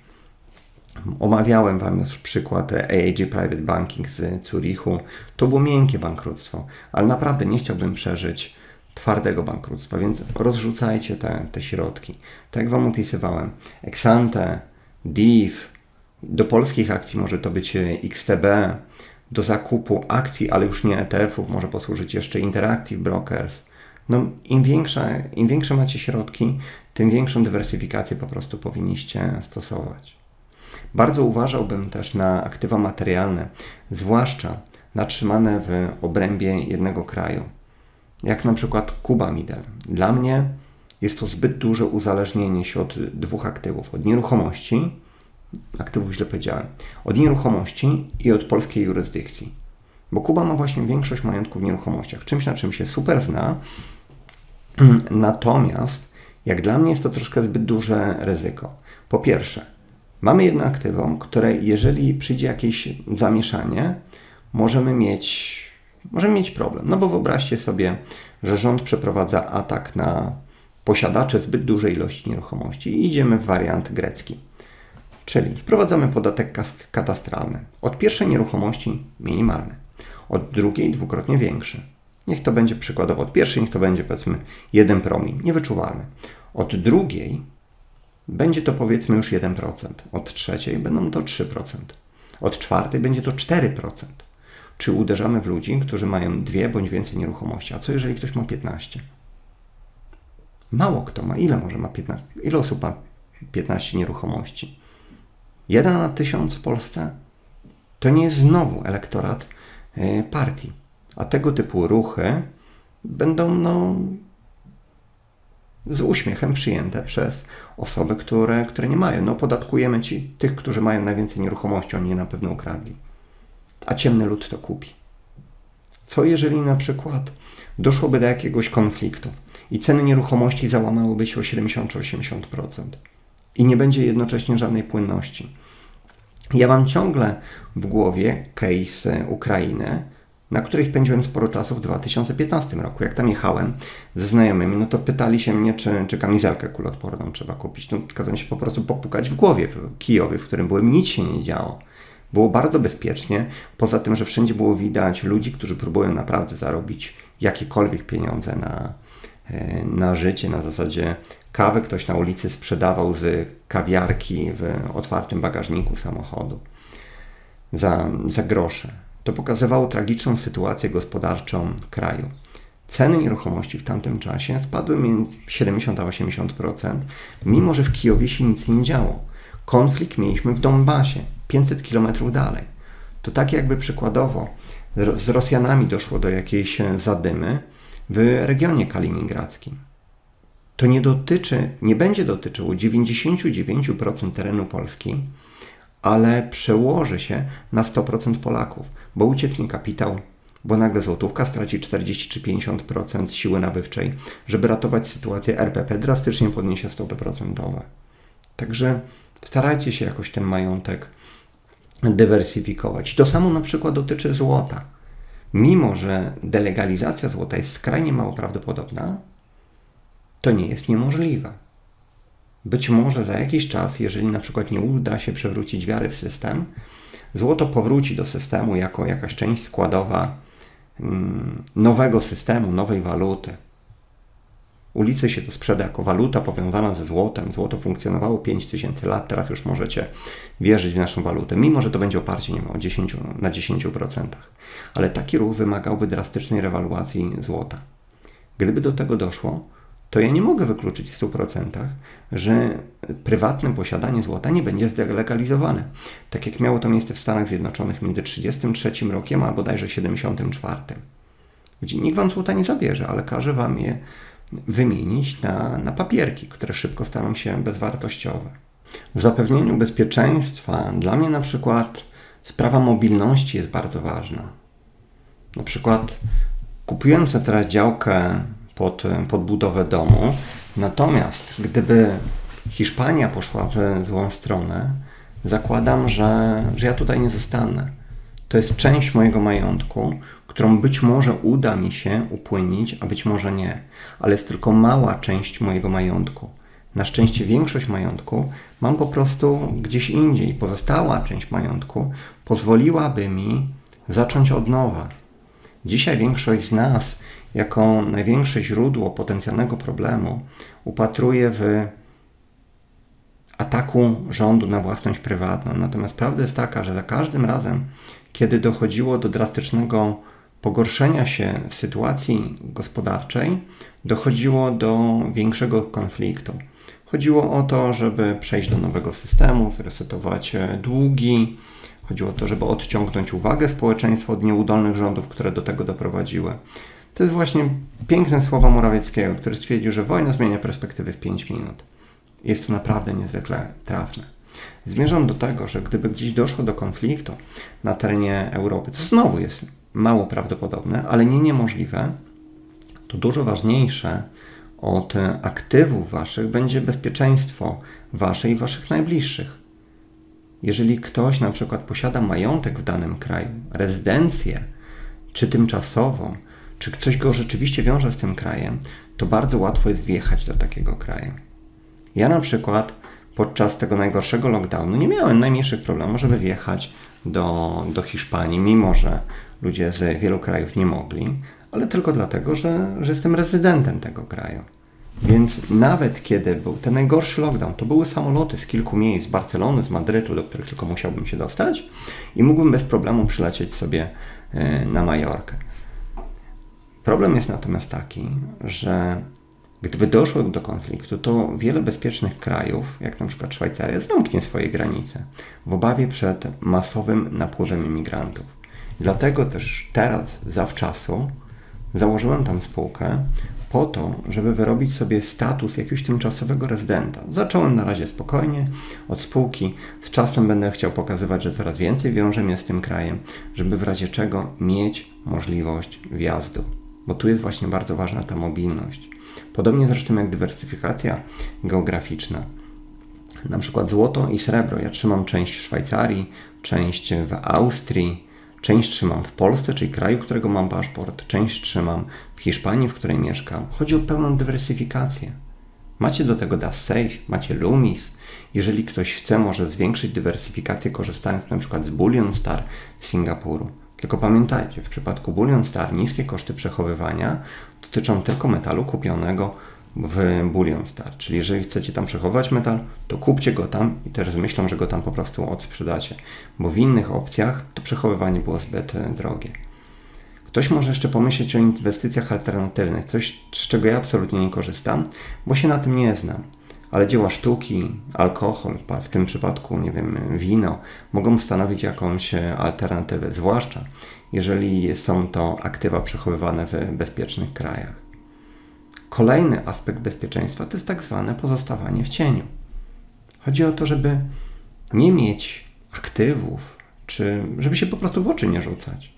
Omawiałem Wam już przykład AAG Private Banking z Zurichu. To było miękkie bankructwo, ale naprawdę nie chciałbym przeżyć twardego bankructwa, więc rozrzucajcie te, te środki. Tak jak Wam opisywałem, Exante, DIV, do polskich akcji może to być XTB, do zakupu akcji, ale już nie ETF-ów, może posłużyć jeszcze Interactive Brokers. No, im, większe, Im większe macie środki, tym większą dywersyfikację po prostu powinniście stosować. Bardzo uważałbym też na aktywa materialne, zwłaszcza na trzymane w obrębie jednego kraju, jak na przykład Kuba Midel. Dla mnie jest to zbyt duże uzależnienie się od dwóch aktywów: od nieruchomości, aktywów źle powiedziałem, od nieruchomości i od polskiej jurysdykcji. Bo Kuba ma właśnie większość majątku w nieruchomościach, czymś na czym się super zna Natomiast, jak dla mnie jest to troszkę zbyt duże ryzyko. Po pierwsze, mamy jedno aktywum, które jeżeli przyjdzie jakieś zamieszanie, możemy mieć, możemy mieć problem. No bo wyobraźcie sobie, że rząd przeprowadza atak na posiadacze zbyt dużej ilości nieruchomości i idziemy w wariant grecki. Czyli wprowadzamy podatek katastralny. Od pierwszej nieruchomości minimalny, od drugiej dwukrotnie większy. Niech to będzie przykładowo od pierwszej, niech to będzie powiedzmy 1 promil, niewyczuwalny. Od drugiej będzie to powiedzmy już 1%, od trzeciej będą to 3%, od czwartej będzie to 4%. Czy uderzamy w ludzi, którzy mają dwie bądź więcej nieruchomości? A co jeżeli ktoś ma 15? Mało kto ma. Ile może ma 15? Ile osób ma 15 nieruchomości? Jeden na tysiąc w Polsce? To nie jest znowu elektorat e, partii. A tego typu ruchy będą no, z uśmiechem przyjęte przez osoby, które, które nie mają. No, podatkujemy ci, tych, którzy mają najwięcej nieruchomości, oni je na pewno ukradli. A ciemny lud to kupi. Co jeżeli na przykład doszłoby do jakiegoś konfliktu i ceny nieruchomości załamałyby się o 70 czy 80% i nie będzie jednocześnie żadnej płynności? Ja mam ciągle w głowie case Ukrainy, na której spędziłem sporo czasu w 2015 roku. Jak tam jechałem ze znajomymi, no to pytali się mnie, czy, czy kamizelkę kulotporną trzeba kupić. No, kazałem się po prostu popukać w głowie w Kijowie, w którym byłem, nic się nie działo. Było bardzo bezpiecznie, poza tym, że wszędzie było widać ludzi, którzy próbują naprawdę zarobić jakiekolwiek pieniądze na, na życie, na zasadzie kawy ktoś na ulicy sprzedawał z kawiarki w otwartym bagażniku samochodu za, za grosze. To pokazywało tragiczną sytuację gospodarczą kraju. Ceny nieruchomości w tamtym czasie spadły między 70 a 80%, mimo że w Kijowie się nic nie działo. Konflikt mieliśmy w Donbasie, 500 km dalej. To tak jakby przykładowo z Rosjanami doszło do jakiejś zadymy w regionie kaliningradzkim. To nie dotyczy, nie będzie dotyczyło 99% terenu Polski, ale przełoży się na 100% Polaków, bo ucieknie kapitał, bo nagle złotówka straci 40 czy 50% siły nabywczej. Żeby ratować sytuację, RPP drastycznie podniesie stopy procentowe. Także starajcie się jakoś ten majątek dywersyfikować. To samo na przykład dotyczy złota. Mimo, że delegalizacja złota jest skrajnie mało prawdopodobna, to nie jest niemożliwe. Być może za jakiś czas, jeżeli na przykład nie uda się przewrócić wiary w system, złoto powróci do systemu jako jakaś część składowa mm, nowego systemu, nowej waluty. Ulicy się to sprzeda jako waluta powiązana ze złotem. Złoto funkcjonowało 5000 lat, teraz już możecie wierzyć w naszą walutę, mimo że to będzie oparcie nie wiem, o 10, na 10%. Ale taki ruch wymagałby drastycznej rewaluacji złota. Gdyby do tego doszło, to ja nie mogę wykluczyć w 100%, że prywatne posiadanie złota nie będzie zdelegalizowane. Tak jak miało to miejsce w Stanach Zjednoczonych między 1933 rokiem a bodajże 1974, gdzie nikt wam złota nie zabierze, ale każe wam je wymienić na, na papierki, które szybko staną się bezwartościowe. W zapewnieniu bezpieczeństwa dla mnie na przykład sprawa mobilności jest bardzo ważna. Na przykład kupując teraz działkę pod, pod budowę domu. Natomiast gdyby Hiszpania poszła w złą stronę, zakładam, że, że ja tutaj nie zostanę. To jest część mojego majątku, którą być może uda mi się upłynić, a być może nie, ale jest tylko mała część mojego majątku. Na szczęście większość majątku mam po prostu gdzieś indziej. Pozostała część majątku pozwoliłaby mi zacząć od nowa. Dzisiaj większość z nas jako największe źródło potencjalnego problemu upatruje w ataku rządu na własność prywatną. Natomiast prawda jest taka, że za każdym razem, kiedy dochodziło do drastycznego pogorszenia się sytuacji gospodarczej, dochodziło do większego konfliktu. Chodziło o to, żeby przejść do nowego systemu, zresetować długi. Chodziło o to, żeby odciągnąć uwagę społeczeństwa od nieudolnych rządów, które do tego doprowadziły. To jest właśnie piękne słowa Morawieckiego, który stwierdził, że wojna zmienia perspektywy w 5 minut. Jest to naprawdę niezwykle trafne. Zmierzam do tego, że gdyby gdzieś doszło do konfliktu na terenie Europy, co znowu jest mało prawdopodobne, ale nie niemożliwe, to dużo ważniejsze od aktywów waszych będzie bezpieczeństwo wasze i waszych najbliższych. Jeżeli ktoś na przykład posiada majątek w danym kraju, rezydencję, czy tymczasową, czy coś go rzeczywiście wiąże z tym krajem, to bardzo łatwo jest wjechać do takiego kraju. Ja na przykład podczas tego najgorszego lockdownu nie miałem najmniejszych problemów, żeby wjechać do, do Hiszpanii, mimo że ludzie z wielu krajów nie mogli, ale tylko dlatego, że, że jestem rezydentem tego kraju. Więc nawet kiedy był ten najgorszy lockdown, to były samoloty z kilku miejsc, z Barcelony, z Madrytu, do których tylko musiałbym się dostać i mógłbym bez problemu przylecieć sobie e, na Majorkę. Problem jest natomiast taki, że gdyby doszło do konfliktu, to wiele bezpiecznych krajów, jak na przykład Szwajcaria, zamknie swoje granice w obawie przed masowym napływem imigrantów. Dlatego też teraz, zawczasu, założyłem tam spółkę po to, żeby wyrobić sobie status jakiegoś tymczasowego rezydenta. Zacząłem na razie spokojnie od spółki. Z czasem będę chciał pokazywać, że coraz więcej wiąże mnie z tym krajem, żeby w razie czego mieć możliwość wjazdu. Bo tu jest właśnie bardzo ważna ta mobilność. Podobnie zresztą jak dywersyfikacja geograficzna. Na przykład złoto i srebro. Ja trzymam część w Szwajcarii, część w Austrii, Część trzymam w Polsce, czyli kraju, którego mam paszport, część trzymam w Hiszpanii, w której mieszkam. Chodzi o pełną dywersyfikację. Macie do tego Das Safe, macie Lumis. Jeżeli ktoś chce, może zwiększyć dywersyfikację korzystając na przykład z Bullion Star z Singapuru. Tylko pamiętajcie, w przypadku Bullion Star niskie koszty przechowywania dotyczą tylko metalu kupionego w Bullion Star. Czyli jeżeli chcecie tam przechowywać metal, to kupcie go tam i też z myślą, że go tam po prostu odsprzedacie, bo w innych opcjach to przechowywanie było zbyt e, drogie. Ktoś może jeszcze pomyśleć o inwestycjach alternatywnych, coś z czego ja absolutnie nie korzystam, bo się na tym nie znam. Ale dzieła sztuki, alkohol, w tym przypadku, nie wiem, wino, mogą stanowić jakąś e, alternatywę, zwłaszcza jeżeli są to aktywa przechowywane w bezpiecznych krajach. Kolejny aspekt bezpieczeństwa to jest tak zwane pozostawanie w cieniu. Chodzi o to, żeby nie mieć aktywów, czy żeby się po prostu w oczy nie rzucać.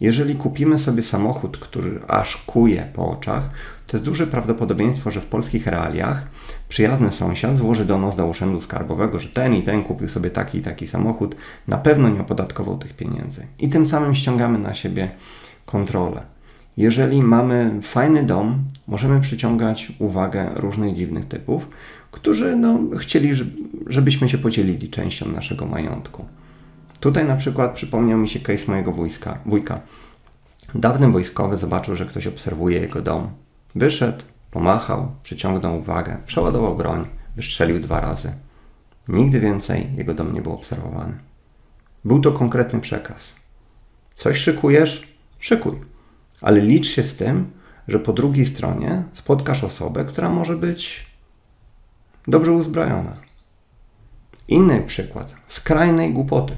Jeżeli kupimy sobie samochód, który aż kuje po oczach, to jest duże prawdopodobieństwo, że w polskich realiach przyjazny sąsiad złoży donos do urzędu skarbowego, że ten i ten kupił sobie taki i taki samochód, na pewno nie opodatkował tych pieniędzy. I tym samym ściągamy na siebie kontrolę. Jeżeli mamy fajny dom, możemy przyciągać uwagę różnych dziwnych typów, którzy no, chcieli, żebyśmy się podzielili częścią naszego majątku. Tutaj na przykład przypomniał mi się case mojego wujka. Dawny wojskowy zobaczył, że ktoś obserwuje jego dom. Wyszedł, pomachał, przyciągnął uwagę, przeładował broń, wystrzelił dwa razy. Nigdy więcej jego dom nie był obserwowany. Był to konkretny przekaz. Coś szykujesz? Szykuj ale licz się z tym, że po drugiej stronie spotkasz osobę, która może być dobrze uzbrojona. Inny przykład skrajnej głupoty.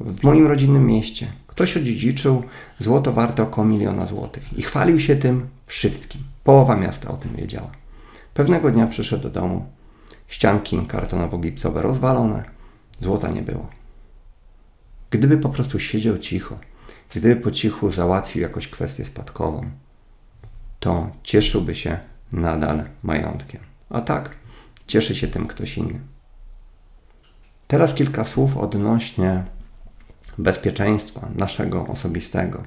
W moim rodzinnym mieście ktoś odziedziczył złoto warte około miliona złotych i chwalił się tym wszystkim. Połowa miasta o tym wiedziała. Pewnego dnia przyszedł do domu. Ścianki kartonowo-gipsowe rozwalone, złota nie było. Gdyby po prostu siedział cicho, Gdyby po cichu załatwił jakąś kwestię spadkową, to cieszyłby się nadal majątkiem. A tak, cieszy się tym ktoś inny. Teraz kilka słów odnośnie bezpieczeństwa naszego osobistego,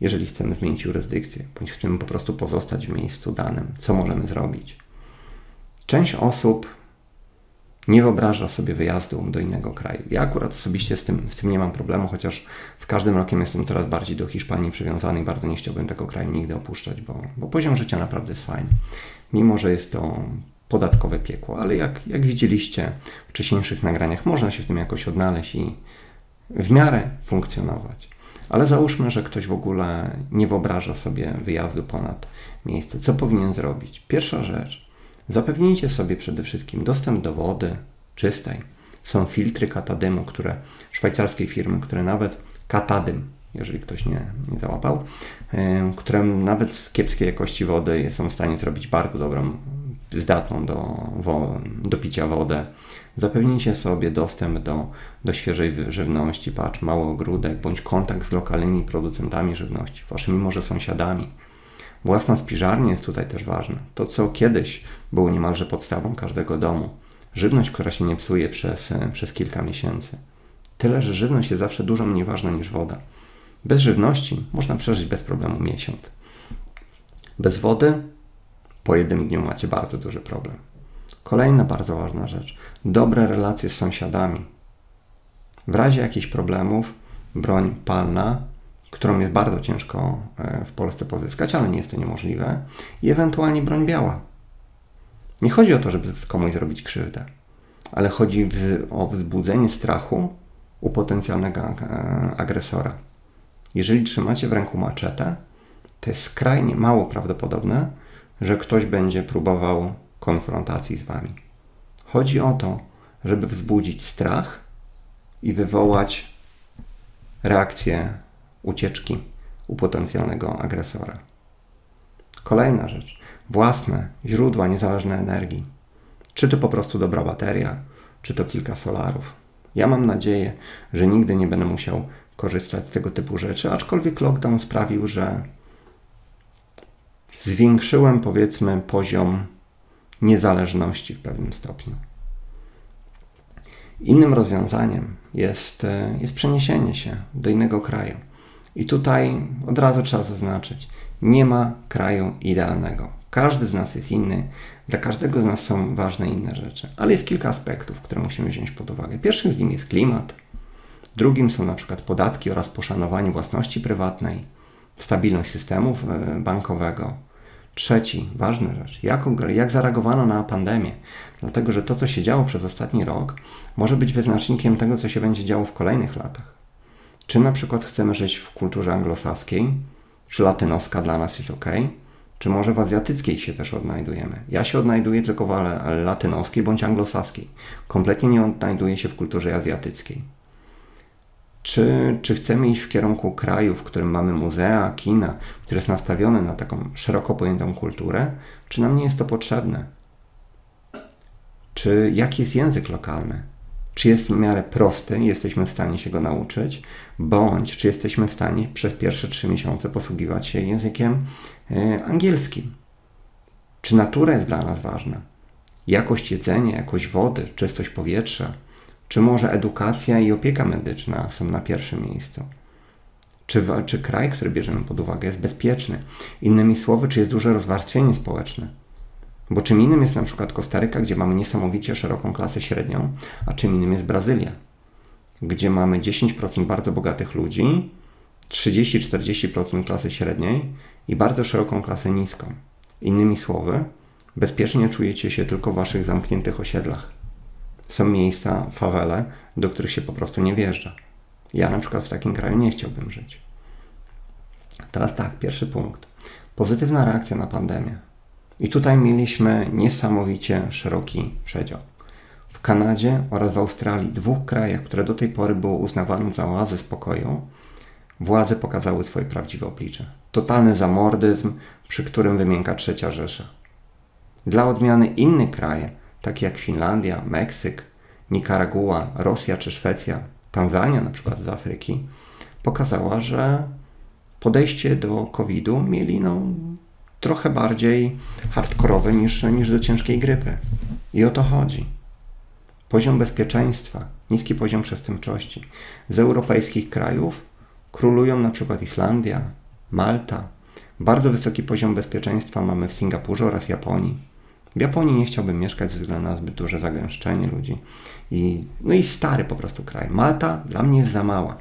jeżeli chcemy zmienić jurysdykcję, bądź chcemy po prostu pozostać w miejscu danym. Co możemy zrobić? Część osób nie wyobraża sobie wyjazdu do innego kraju. Ja akurat osobiście z tym, z tym nie mam problemu, chociaż z każdym rokiem jestem coraz bardziej do Hiszpanii przywiązany i bardzo nie chciałbym tego kraju nigdy opuszczać, bo, bo poziom życia naprawdę jest fajny. Mimo, że jest to podatkowe piekło, ale jak, jak widzieliście w wcześniejszych nagraniach, można się w tym jakoś odnaleźć i w miarę funkcjonować. Ale załóżmy, że ktoś w ogóle nie wyobraża sobie wyjazdu ponad miejsce. Co powinien zrobić? Pierwsza rzecz, Zapewnijcie sobie przede wszystkim dostęp do wody czystej. Są filtry katadymu, które szwajcarskie firmy, które nawet katadym, jeżeli ktoś nie, nie załapał, które nawet z kiepskiej jakości wody są w stanie zrobić bardzo dobrą, zdatną do, do picia wodę. Zapewnijcie sobie dostęp do, do świeżej żywności, patrz, mały ogródek, bądź kontakt z lokalnymi producentami żywności, waszymi może sąsiadami, Własna spiżarnia jest tutaj też ważna. To, co kiedyś było niemalże podstawą każdego domu. Żywność, która się nie psuje przez, przez kilka miesięcy. Tyle, że żywność jest zawsze dużo mniej ważna niż woda. Bez żywności można przeżyć bez problemu miesiąc. Bez wody po jednym dniu macie bardzo duży problem. Kolejna bardzo ważna rzecz. Dobre relacje z sąsiadami. W razie jakichś problemów broń palna, którą jest bardzo ciężko e, w Polsce pozyskać, ale nie jest to niemożliwe, i ewentualnie broń biała. Nie chodzi o to, żeby komuś zrobić krzywdę, ale chodzi o wzbudzenie strachu u potencjalnego e, agresora. Jeżeli trzymacie w ręku maczetę, to jest skrajnie mało prawdopodobne, że ktoś będzie próbował konfrontacji z wami. Chodzi o to, żeby wzbudzić strach i wywołać reakcję ucieczki u potencjalnego agresora. Kolejna rzecz. Własne źródła niezależnej energii. Czy to po prostu dobra bateria, czy to kilka solarów. Ja mam nadzieję, że nigdy nie będę musiał korzystać z tego typu rzeczy, aczkolwiek lockdown sprawił, że zwiększyłem powiedzmy poziom niezależności w pewnym stopniu. Innym rozwiązaniem jest, e, jest przeniesienie się do innego kraju. I tutaj od razu trzeba zaznaczyć, nie ma kraju idealnego. Każdy z nas jest inny, dla każdego z nas są ważne inne rzeczy, ale jest kilka aspektów, które musimy wziąć pod uwagę. Pierwszym z nich jest klimat, drugim są na przykład podatki oraz poszanowanie własności prywatnej, stabilność systemu e, bankowego, Trzeci, ważna rzecz, jak, jak zareagowano na pandemię, dlatego że to, co się działo przez ostatni rok, może być wyznacznikiem tego, co się będzie działo w kolejnych latach. Czy na przykład chcemy żyć w kulturze anglosaskiej, czy latynoska dla nas jest ok, czy może w azjatyckiej się też odnajdujemy. Ja się odnajduję tylko w latynoskiej bądź anglosaskiej. Kompletnie nie odnajduję się w kulturze azjatyckiej. Czy, czy chcemy iść w kierunku kraju, w którym mamy muzea, kina, które jest nastawione na taką szeroko pojętą kulturę, czy nam nie jest to potrzebne? Czy jaki jest język lokalny? Czy jest w miarę prosty i jesteśmy w stanie się go nauczyć, bądź czy jesteśmy w stanie przez pierwsze trzy miesiące posługiwać się językiem e, angielskim? Czy natura jest dla nas ważna? Jakość jedzenia, jakość wody, czystość powietrza, czy może edukacja i opieka medyczna są na pierwszym miejscu? Czy, czy kraj, który bierzemy pod uwagę, jest bezpieczny? Innymi słowy, czy jest duże rozwarstwienie społeczne? Bo czym innym jest na przykład Kostaryka, gdzie mamy niesamowicie szeroką klasę średnią, a czym innym jest Brazylia, gdzie mamy 10% bardzo bogatych ludzi, 30-40% klasy średniej i bardzo szeroką klasę niską. Innymi słowy, bezpiecznie czujecie się tylko w waszych zamkniętych osiedlach. Są miejsca, fawele, do których się po prostu nie wjeżdża. Ja na przykład w takim kraju nie chciałbym żyć. Teraz tak, pierwszy punkt. Pozytywna reakcja na pandemię. I tutaj mieliśmy niesamowicie szeroki przedział. W Kanadzie oraz w Australii, dwóch krajach, które do tej pory były uznawane za oazę spokoju, władze pokazały swoje prawdziwe oblicze. Totalny zamordyzm, przy którym wymienka trzecia Rzesza. Dla odmiany inne kraje takie jak Finlandia, Meksyk, Nikaragua, Rosja czy Szwecja, Tanzania na przykład z Afryki, pokazała, że podejście do COVID-u mieli no, trochę bardziej hardkorowe niż, niż do ciężkiej grypy. I o to chodzi. Poziom bezpieczeństwa, niski poziom przestępczości. Z europejskich krajów królują na przykład Islandia, Malta. Bardzo wysoki poziom bezpieczeństwa mamy w Singapurze oraz Japonii. W Japonii nie chciałbym mieszkać ze względu na zbyt duże zagęszczenie ludzi. I, no i stary po prostu kraj. Malta dla mnie jest za mała.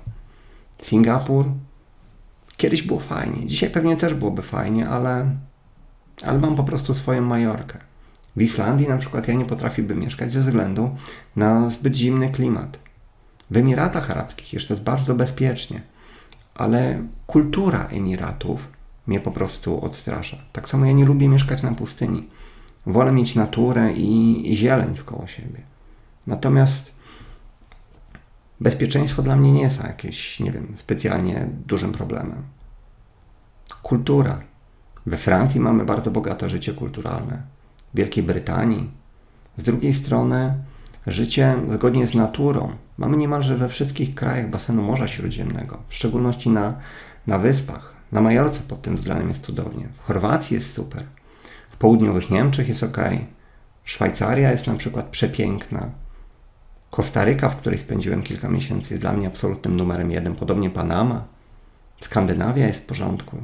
Singapur kiedyś było fajnie. Dzisiaj pewnie też byłoby fajnie, ale, ale mam po prostu swoją Majorkę. W Islandii na przykład ja nie potrafiłbym mieszkać ze względu na zbyt zimny klimat. W Emiratach Arabskich jeszcze jest bardzo bezpiecznie, ale kultura Emiratów mnie po prostu odstrasza. Tak samo ja nie lubię mieszkać na pustyni. Wolę mieć naturę i, i zieleń wkoło siebie. Natomiast bezpieczeństwo dla mnie nie jest jakieś, nie wiem, specjalnie dużym problemem. Kultura. We Francji mamy bardzo bogate życie kulturalne. W Wielkiej Brytanii. Z drugiej strony życie zgodnie z naturą mamy niemalże we wszystkich krajach basenu Morza Śródziemnego, w szczególności na, na wyspach. Na Majorce pod tym względem jest cudownie. W Chorwacji jest super. W południowych Niemczech jest ok. Szwajcaria jest na przykład przepiękna. Kostaryka, w której spędziłem kilka miesięcy, jest dla mnie absolutnym numerem jeden. Podobnie Panama. Skandynawia jest w porządku.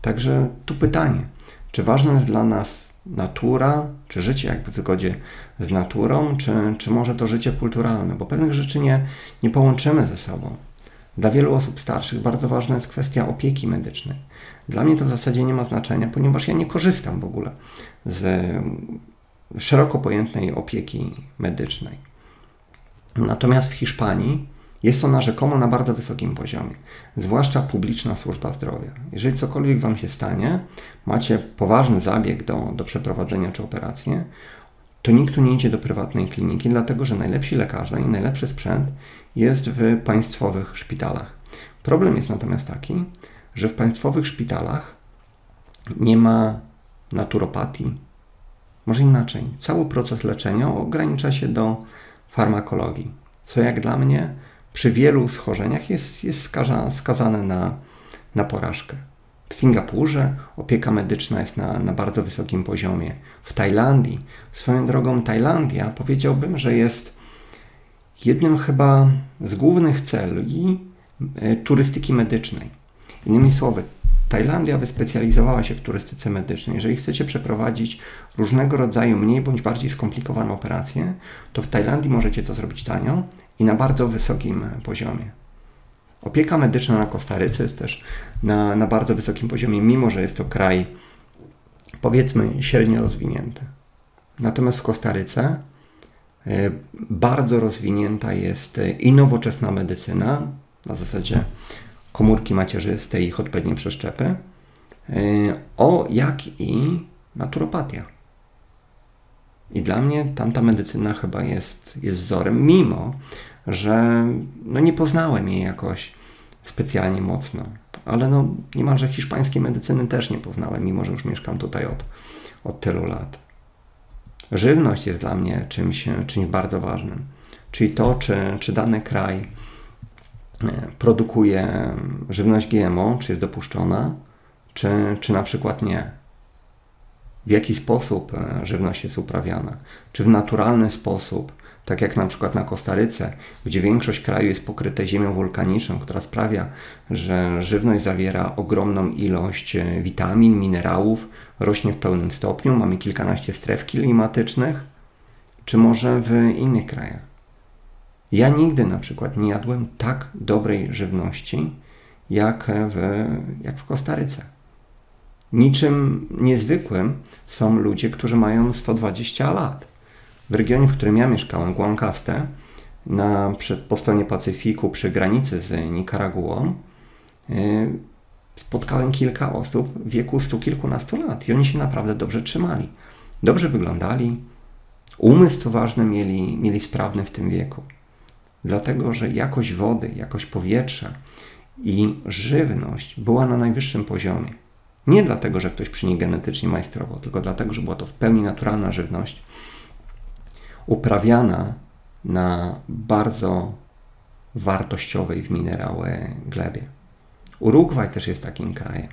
Także tu pytanie, czy ważna jest dla nas natura, czy życie jakby w zgodzie z naturą, czy, czy może to życie kulturalne, bo pewnych rzeczy nie, nie połączymy ze sobą. Dla wielu osób starszych bardzo ważna jest kwestia opieki medycznej. Dla mnie to w zasadzie nie ma znaczenia, ponieważ ja nie korzystam w ogóle z szeroko pojętej opieki medycznej. Natomiast w Hiszpanii jest ona rzekomo na bardzo wysokim poziomie, zwłaszcza publiczna służba zdrowia. Jeżeli cokolwiek Wam się stanie, macie poważny zabieg do, do przeprowadzenia czy operację, to nikt tu nie idzie do prywatnej kliniki, dlatego że najlepsi lekarze i najlepszy sprzęt jest w państwowych szpitalach. Problem jest natomiast taki, że w państwowych szpitalach nie ma naturopatii. Może inaczej, cały proces leczenia ogranicza się do farmakologii, co jak dla mnie przy wielu schorzeniach jest, jest skaza, skazane na, na porażkę. W Singapurze opieka medyczna jest na, na bardzo wysokim poziomie. W Tajlandii, swoją drogą Tajlandia, powiedziałbym, że jest jednym chyba z głównych celi e, turystyki medycznej. Innymi słowy, Tajlandia wyspecjalizowała się w turystyce medycznej. Jeżeli chcecie przeprowadzić różnego rodzaju mniej bądź bardziej skomplikowane operacje, to w Tajlandii możecie to zrobić tanio i na bardzo wysokim poziomie. Opieka medyczna na Kostaryce jest też na, na bardzo wysokim poziomie, mimo że jest to kraj powiedzmy średnio rozwinięty. Natomiast w Kostaryce e, bardzo rozwinięta jest i nowoczesna medycyna, na zasadzie komórki macierzystej i ich odpowiednie przeszczepy, e, o jak i naturopatia. I dla mnie tamta medycyna chyba jest, jest wzorem, mimo że no nie poznałem jej jakoś specjalnie mocno. Ale no niemalże hiszpańskiej medycyny też nie poznałem, mimo że już mieszkam tutaj od, od tylu lat. Żywność jest dla mnie czymś, czymś bardzo ważnym. Czyli to, czy, czy dany kraj e, produkuje żywność GMO, czy jest dopuszczona, czy, czy na przykład nie w jaki sposób e, żywność jest uprawiana. Czy w naturalny sposób, tak jak na przykład na Kostaryce, gdzie większość kraju jest pokryte ziemią wulkaniczną, która sprawia, że żywność zawiera ogromną ilość e, witamin, minerałów, rośnie w pełnym stopniu, mamy kilkanaście stref klimatycznych, czy może w innych krajach. Ja nigdy na przykład nie jadłem tak dobrej żywności jak w, jak w Kostaryce. Niczym niezwykłym są ludzie, którzy mają 120 lat. W regionie, w którym ja mieszkałem, Guancaste, na, przy, po stronie Pacyfiku, przy granicy z Nikaraguą, yy, spotkałem kilka osób w wieku stu kilkunastu lat i oni się naprawdę dobrze trzymali. Dobrze wyglądali, umysł, co ważne, mieli, mieli sprawny w tym wieku. Dlatego, że jakość wody, jakość powietrza i żywność była na najwyższym poziomie. Nie dlatego, że ktoś przy niej genetycznie majstrował, tylko dlatego, że była to w pełni naturalna żywność, uprawiana na bardzo wartościowej w minerały glebie. Urugwaj też jest takim krajem.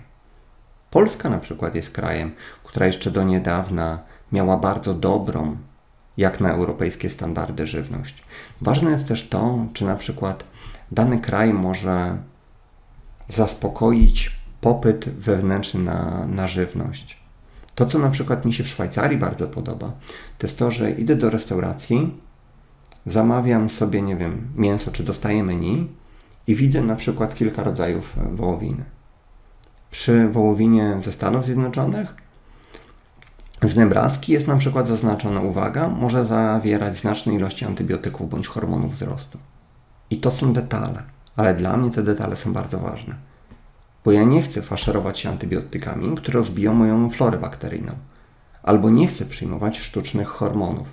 Polska na przykład jest krajem, która jeszcze do niedawna miała bardzo dobrą, jak na europejskie standardy, żywność. Ważne jest też to, czy na przykład dany kraj może zaspokoić popyt wewnętrzny na, na żywność. To, co na przykład mi się w Szwajcarii bardzo podoba, to jest to, że idę do restauracji, zamawiam sobie, nie wiem, mięso, czy dostaję menu i widzę na przykład kilka rodzajów wołowiny. Przy wołowinie ze Stanów Zjednoczonych z Nebraski jest na przykład zaznaczona uwaga, może zawierać znaczne ilości antybiotyków bądź hormonów wzrostu. I to są detale, ale dla mnie te detale są bardzo ważne bo ja nie chcę faszerować się antybiotykami, które rozbiją moją florę bakteryjną, albo nie chcę przyjmować sztucznych hormonów.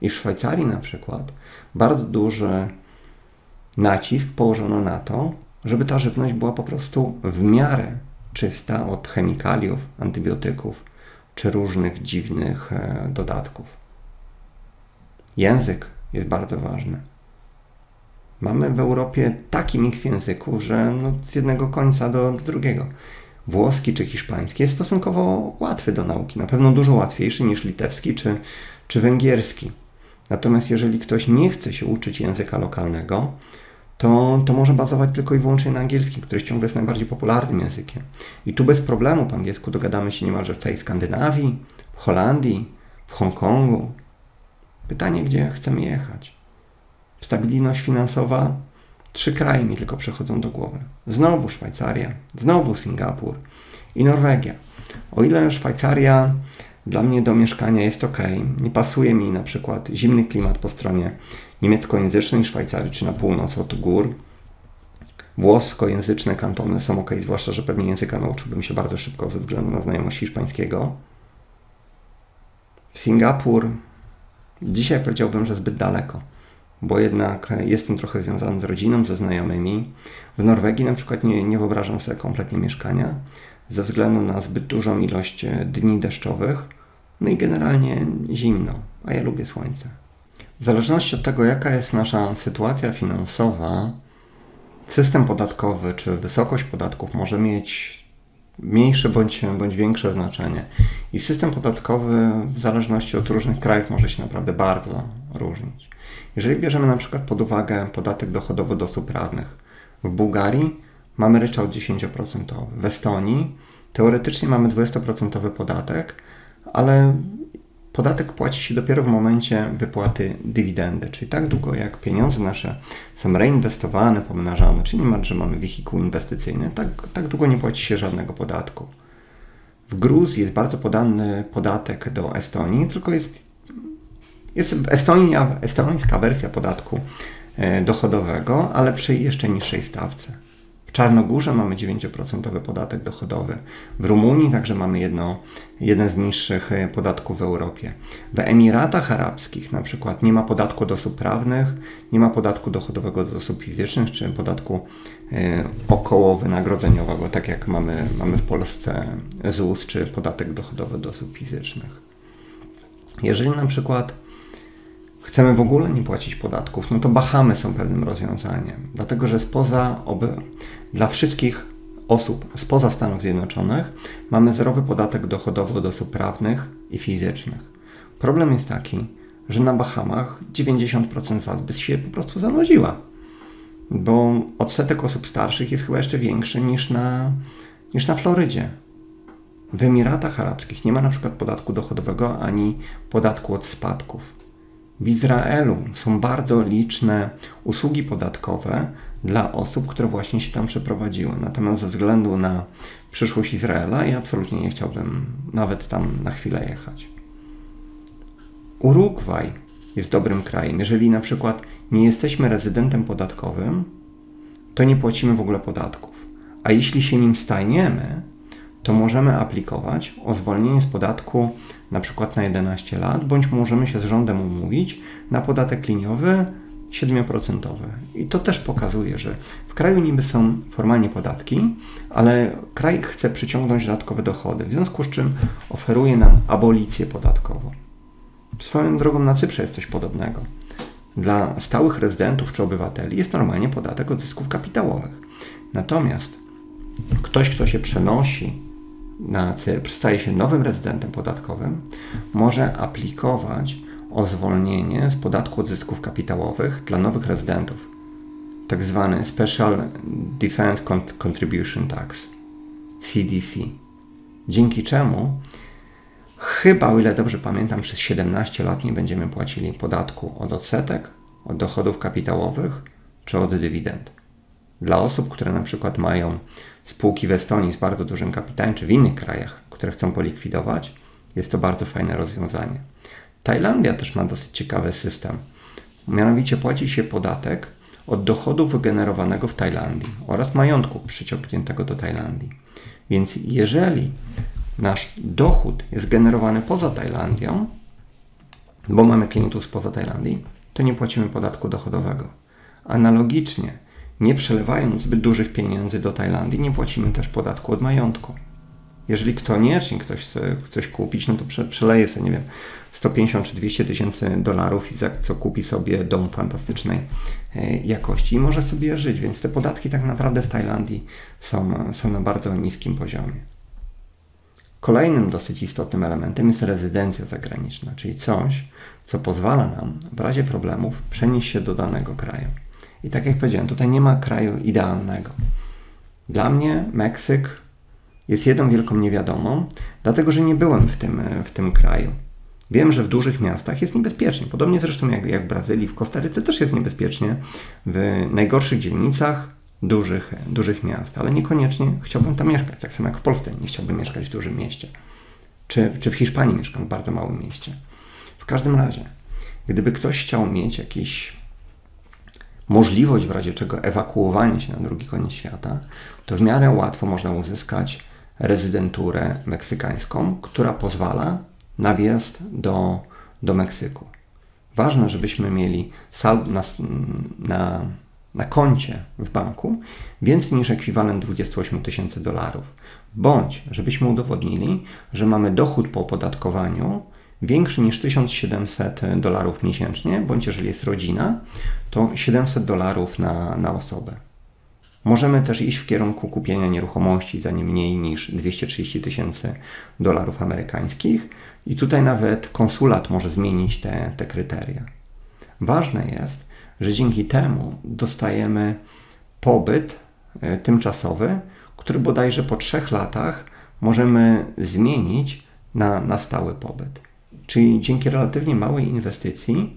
I w Szwajcarii na przykład bardzo duży nacisk położono na to, żeby ta żywność była po prostu w miarę czysta od chemikaliów, antybiotyków czy różnych dziwnych e, dodatków. Język jest bardzo ważny. Mamy w Europie taki miks języków, że no z jednego końca do, do drugiego. Włoski czy hiszpański jest stosunkowo łatwy do nauki, na pewno dużo łatwiejszy niż litewski czy, czy węgierski. Natomiast jeżeli ktoś nie chce się uczyć języka lokalnego, to, to może bazować tylko i wyłącznie na angielskim, który ciągle jest najbardziej popularnym językiem. I tu bez problemu po angielsku dogadamy się niemalże w całej Skandynawii, w Holandii, w Hongkongu. Pytanie, gdzie chcemy jechać. Stabilność finansowa, trzy kraje mi tylko przychodzą do głowy. Znowu Szwajcaria, znowu Singapur i Norwegia. O ile Szwajcaria dla mnie do mieszkania jest ok, nie pasuje mi na przykład zimny klimat po stronie niemieckojęzycznej Szwajcarii czy na północ od gór. Włoskojęzyczne kantony są ok, zwłaszcza, że pewnie języka nauczyłbym się bardzo szybko ze względu na znajomość hiszpańskiego. Singapur dzisiaj powiedziałbym, że zbyt daleko, bo jednak jestem trochę związany z rodziną, ze znajomymi. W Norwegii na przykład nie, nie wyobrażam sobie kompletnie mieszkania ze względu na zbyt dużą ilość dni deszczowych, no i generalnie zimno, a ja lubię słońce. W zależności od tego, jaka jest nasza sytuacja finansowa, system podatkowy czy wysokość podatków może mieć mniejsze bądź, bądź większe znaczenie. I system podatkowy w zależności od różnych krajów może się naprawdę bardzo różnić. Jeżeli bierzemy na przykład pod uwagę podatek dochodowy do osób prawnych, w Bułgarii mamy ryczałt 10%, w Estonii teoretycznie mamy 20% podatek, ale Podatek płaci się dopiero w momencie wypłaty dywidendy, czyli tak długo jak pieniądze nasze są reinwestowane, pomnażane, czyli niemalże mamy wehikuł inwestycyjny, tak, tak długo nie płaci się żadnego podatku. W Gruzji jest bardzo podany podatek do Estonii, tylko jest, jest w Estonii estońska wersja podatku e, dochodowego, ale przy jeszcze niższej stawce. Czarnogórze mamy 9% podatek dochodowy. W Rumunii także mamy jedno, jeden z niższych e, podatków w Europie. W Emiratach Arabskich na przykład nie ma podatku do osób prawnych, nie ma podatku dochodowego do osób fizycznych, czy podatku y, około wynagrodzeniowego, tak jak mamy, mamy w Polsce ZUS, czy podatek dochodowy do osób fizycznych. Jeżeli na przykład chcemy w ogóle nie płacić podatków, no to Bahamy są pewnym rozwiązaniem, dlatego że spoza oby, dla wszystkich osób spoza Stanów Zjednoczonych mamy zerowy podatek dochodowy od osób prawnych i fizycznych. Problem jest taki, że na Bahamach 90% z Was by się po prostu zanudziła, bo odsetek osób starszych jest chyba jeszcze większy niż na, niż na Florydzie. W Emiratach Arabskich nie ma na przykład podatku dochodowego ani podatku od spadków. W Izraelu są bardzo liczne usługi podatkowe dla osób, które właśnie się tam przeprowadziły. Natomiast ze względu na przyszłość Izraela, ja absolutnie nie chciałbym nawet tam na chwilę jechać. Urugwaj jest dobrym krajem. Jeżeli na przykład nie jesteśmy rezydentem podatkowym, to nie płacimy w ogóle podatków. A jeśli się nim stajniemy, to możemy aplikować o zwolnienie z podatku na przykład na 11 lat, bądź możemy się z rządem umówić na podatek liniowy 7%. I to też pokazuje, że w kraju niby są formalnie podatki, ale kraj chce przyciągnąć dodatkowe dochody, w związku z czym oferuje nam abolicję podatkową. Swoją drogą na Cyprze jest coś podobnego. Dla stałych rezydentów czy obywateli jest normalnie podatek od zysków kapitałowych. Natomiast ktoś, kto się przenosi na Cypr, staje się nowym rezydentem podatkowym, może aplikować o zwolnienie z podatku od zysków kapitałowych dla nowych rezydentów, tak zwany Special Defense Contribution Tax, CDC. Dzięki czemu chyba, o ile dobrze pamiętam, przez 17 lat nie będziemy płacili podatku od odsetek, od dochodów kapitałowych czy od dywidend. Dla osób, które na przykład mają spółki w Estonii z bardzo dużym kapitałem, czy w innych krajach, które chcą polikwidować, jest to bardzo fajne rozwiązanie. Tajlandia też ma dosyć ciekawy system. Mianowicie płaci się podatek od dochodu wygenerowanego w Tajlandii oraz majątku przyciągniętego do Tajlandii. Więc jeżeli nasz dochód jest generowany poza Tajlandią, bo mamy klientów spoza Tajlandii, to nie płacimy podatku dochodowego. Analogicznie, nie przelewając zbyt dużych pieniędzy do Tajlandii, nie płacimy też podatku od majątku. Jeżeli koniecznie ktoś chce coś kupić, no to prze, przeleje sobie, nie wiem, 150 czy 200 tysięcy dolarów i za co kupi sobie dom fantastycznej e, jakości i może sobie żyć, więc te podatki tak naprawdę w Tajlandii są, są na bardzo niskim poziomie. Kolejnym dosyć istotnym elementem jest rezydencja zagraniczna, czyli coś, co pozwala nam w razie problemów przenieść się do danego kraju. I tak jak powiedziałem, tutaj nie ma kraju idealnego. Dla mnie Meksyk jest jedną wielką niewiadomą, dlatego że nie byłem w tym, w tym kraju. Wiem, że w dużych miastach jest niebezpiecznie. Podobnie zresztą jak, jak w Brazylii, w Kostaryce też jest niebezpiecznie. W najgorszych dzielnicach dużych, dużych miast, ale niekoniecznie chciałbym tam mieszkać. Tak samo jak w Polsce nie chciałbym mieszkać w dużym mieście. Czy, czy w Hiszpanii mieszkam w bardzo małym mieście. W każdym razie, gdyby ktoś chciał mieć jakiś możliwość w razie czego ewakuowania się na drugi koniec świata, to w miarę łatwo można uzyskać rezydenturę meksykańską, która pozwala na wjazd do, do Meksyku. Ważne, żebyśmy mieli sal na, na, na koncie w banku więcej niż ekwiwalent 28 tysięcy dolarów, bądź żebyśmy udowodnili, że mamy dochód po opodatkowaniu większy niż 1700 dolarów miesięcznie, bądź jeżeli jest rodzina, to 700 dolarów na, na osobę. Możemy też iść w kierunku kupienia nieruchomości za nie mniej niż 230 tysięcy dolarów amerykańskich i tutaj nawet konsulat może zmienić te, te kryteria. Ważne jest, że dzięki temu dostajemy pobyt e, tymczasowy, który bodajże po trzech latach możemy zmienić na, na stały pobyt. Czyli dzięki relatywnie małej inwestycji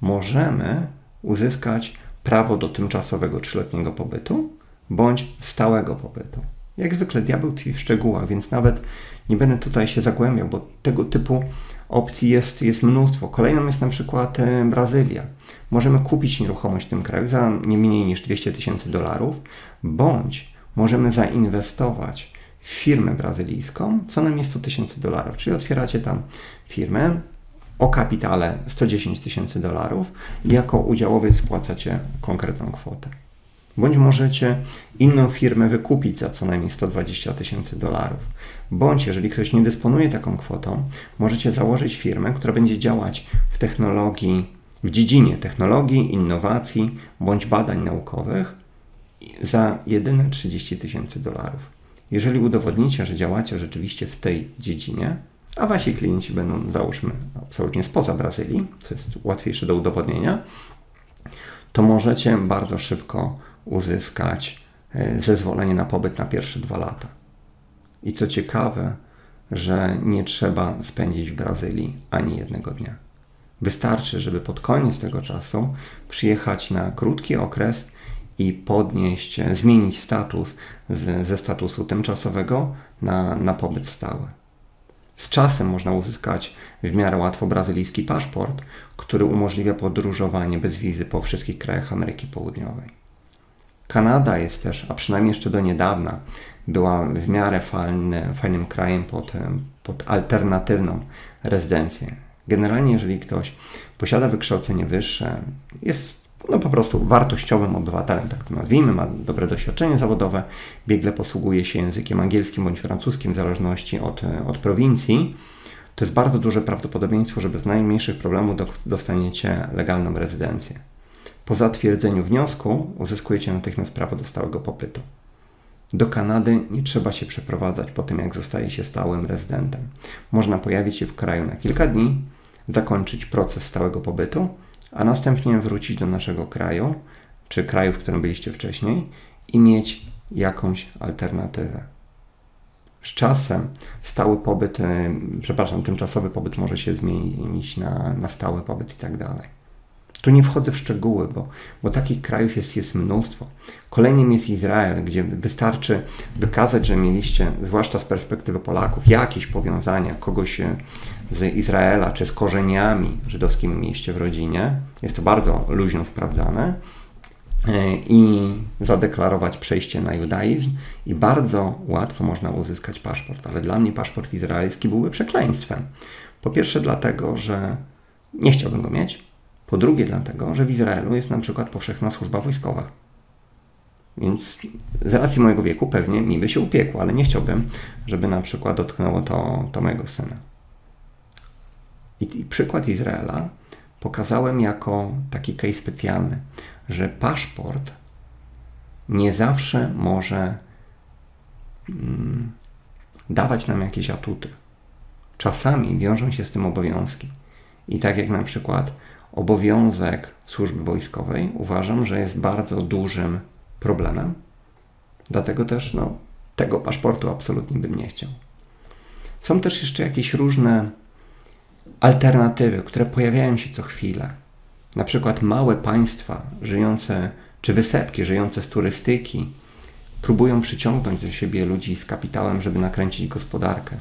możemy uzyskać prawo do tymczasowego trzyletniego pobytu bądź stałego pobytu. Jak zwykle diabeł tkwi w szczegółach, więc nawet nie będę tutaj się zagłębiał, bo tego typu opcji jest, jest mnóstwo. Kolejną jest na przykład e, Brazylia. Możemy kupić nieruchomość w tym kraju za nie mniej niż 200 tysięcy dolarów, bądź możemy zainwestować firmę brazylijską co najmniej 100 tysięcy dolarów. Czyli otwieracie tam firmę o kapitale 110 tysięcy dolarów i jako udziałowiec spłacacie konkretną kwotę. Bądź możecie inną firmę wykupić za co najmniej 120 tysięcy dolarów. Bądź, jeżeli ktoś nie dysponuje taką kwotą, możecie założyć firmę, która będzie działać w technologii, w dziedzinie technologii, innowacji bądź badań naukowych za jedyne 30 tysięcy dolarów. Jeżeli udowodnicie, że działacie rzeczywiście w tej dziedzinie, a wasi klienci będą, załóżmy, absolutnie spoza Brazylii, co jest łatwiejsze do udowodnienia, to możecie bardzo szybko uzyskać e, zezwolenie na pobyt na pierwsze dwa lata. I co ciekawe, że nie trzeba spędzić w Brazylii ani jednego dnia. Wystarczy, żeby pod koniec tego czasu przyjechać na krótki okres i podnieść, zmienić status z, ze statusu tymczasowego na, na pobyt stały. Z czasem można uzyskać w miarę łatwo brazylijski paszport, który umożliwia podróżowanie bez wizy po wszystkich krajach Ameryki Południowej. Kanada jest też, a przynajmniej jeszcze do niedawna, była w miarę fajny, fajnym krajem pod, pod alternatywną rezydencję. Generalnie, jeżeli ktoś posiada wykształcenie wyższe, jest no po prostu wartościowym obywatelem, tak to nazwijmy, ma dobre doświadczenie zawodowe, biegle posługuje się językiem angielskim bądź francuskim w zależności od, od prowincji, to jest bardzo duże prawdopodobieństwo, że bez najmniejszych problemów dostaniecie legalną rezydencję. Po zatwierdzeniu wniosku uzyskujecie natychmiast prawo do stałego popytu. Do Kanady nie trzeba się przeprowadzać po tym, jak zostaje się stałym rezydentem. Można pojawić się w kraju na kilka dni, zakończyć proces stałego pobytu, a następnie wrócić do naszego kraju, czy kraju, w którym byliście wcześniej, i mieć jakąś alternatywę. Z czasem stały pobyt, e, przepraszam, tymczasowy pobyt może się zmienić na, na stały pobyt i tak dalej. Tu nie wchodzę w szczegóły, bo, bo takich krajów jest, jest mnóstwo. Kolejnym jest Izrael, gdzie wystarczy wykazać, że mieliście, zwłaszcza z perspektywy Polaków, jakieś powiązania kogoś e, z Izraela czy z korzeniami żydowskimi mieliście w rodzinie. Jest to bardzo luźno sprawdzane e, i zadeklarować przejście na judaizm i bardzo łatwo można uzyskać paszport. Ale dla mnie paszport izraelski byłby przekleństwem. Po pierwsze dlatego, że nie chciałbym go mieć, po drugie dlatego, że w Izraelu jest na przykład powszechna służba wojskowa. Więc z racji mojego wieku pewnie mi by się upiekło, ale nie chciałbym, żeby na przykład dotknęło to, to mojego syna. I, I przykład Izraela pokazałem jako taki case specjalny, że paszport nie zawsze może mm, dawać nam jakieś atuty. Czasami wiążą się z tym obowiązki. I tak jak na przykład obowiązek służby wojskowej uważam, że jest bardzo dużym problemem. Dlatego też no, tego paszportu absolutnie bym nie chciał. Są też jeszcze jakieś różne alternatywy, które pojawiają się co chwilę. Na przykład małe państwa żyjące, czy wysepki żyjące z turystyki, próbują przyciągnąć do siebie ludzi z kapitałem, żeby nakręcić gospodarkę.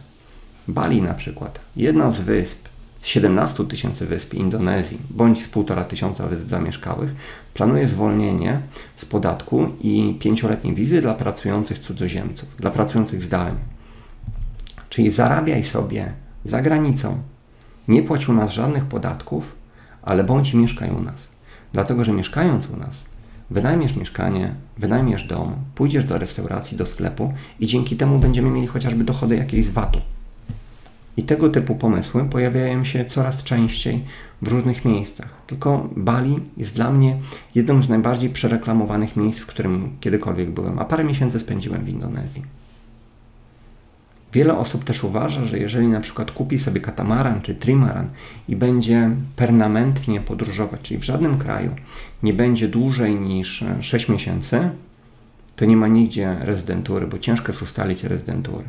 Bali na przykład, jedna z wysp, z 17 tysięcy wysp Indonezji, bądź z 1,5 tysiąca wysp zamieszkałych, planuje zwolnienie z podatku i pięcioletniej wizy dla pracujących cudzoziemców, dla pracujących zdalnie. Czyli zarabiaj sobie za granicą, nie płać u nas żadnych podatków, ale bądź mieszkaj u nas. Dlatego, że mieszkając u nas, wynajmiesz mieszkanie, wynajmiesz dom, pójdziesz do restauracji, do sklepu i dzięki temu będziemy mieli chociażby dochody jakiejś z VAT-u. I tego typu pomysły pojawiają się coraz częściej w różnych miejscach. Tylko Bali jest dla mnie jedną z najbardziej przereklamowanych miejsc, w którym kiedykolwiek byłem, a parę miesięcy spędziłem w Indonezji. Wiele osób też uważa, że jeżeli na przykład kupi sobie katamaran czy trimaran i będzie permanentnie podróżować, czyli w żadnym kraju nie będzie dłużej niż 6 miesięcy, to nie ma nigdzie rezydentury, bo ciężko jest ustalić rezydentury.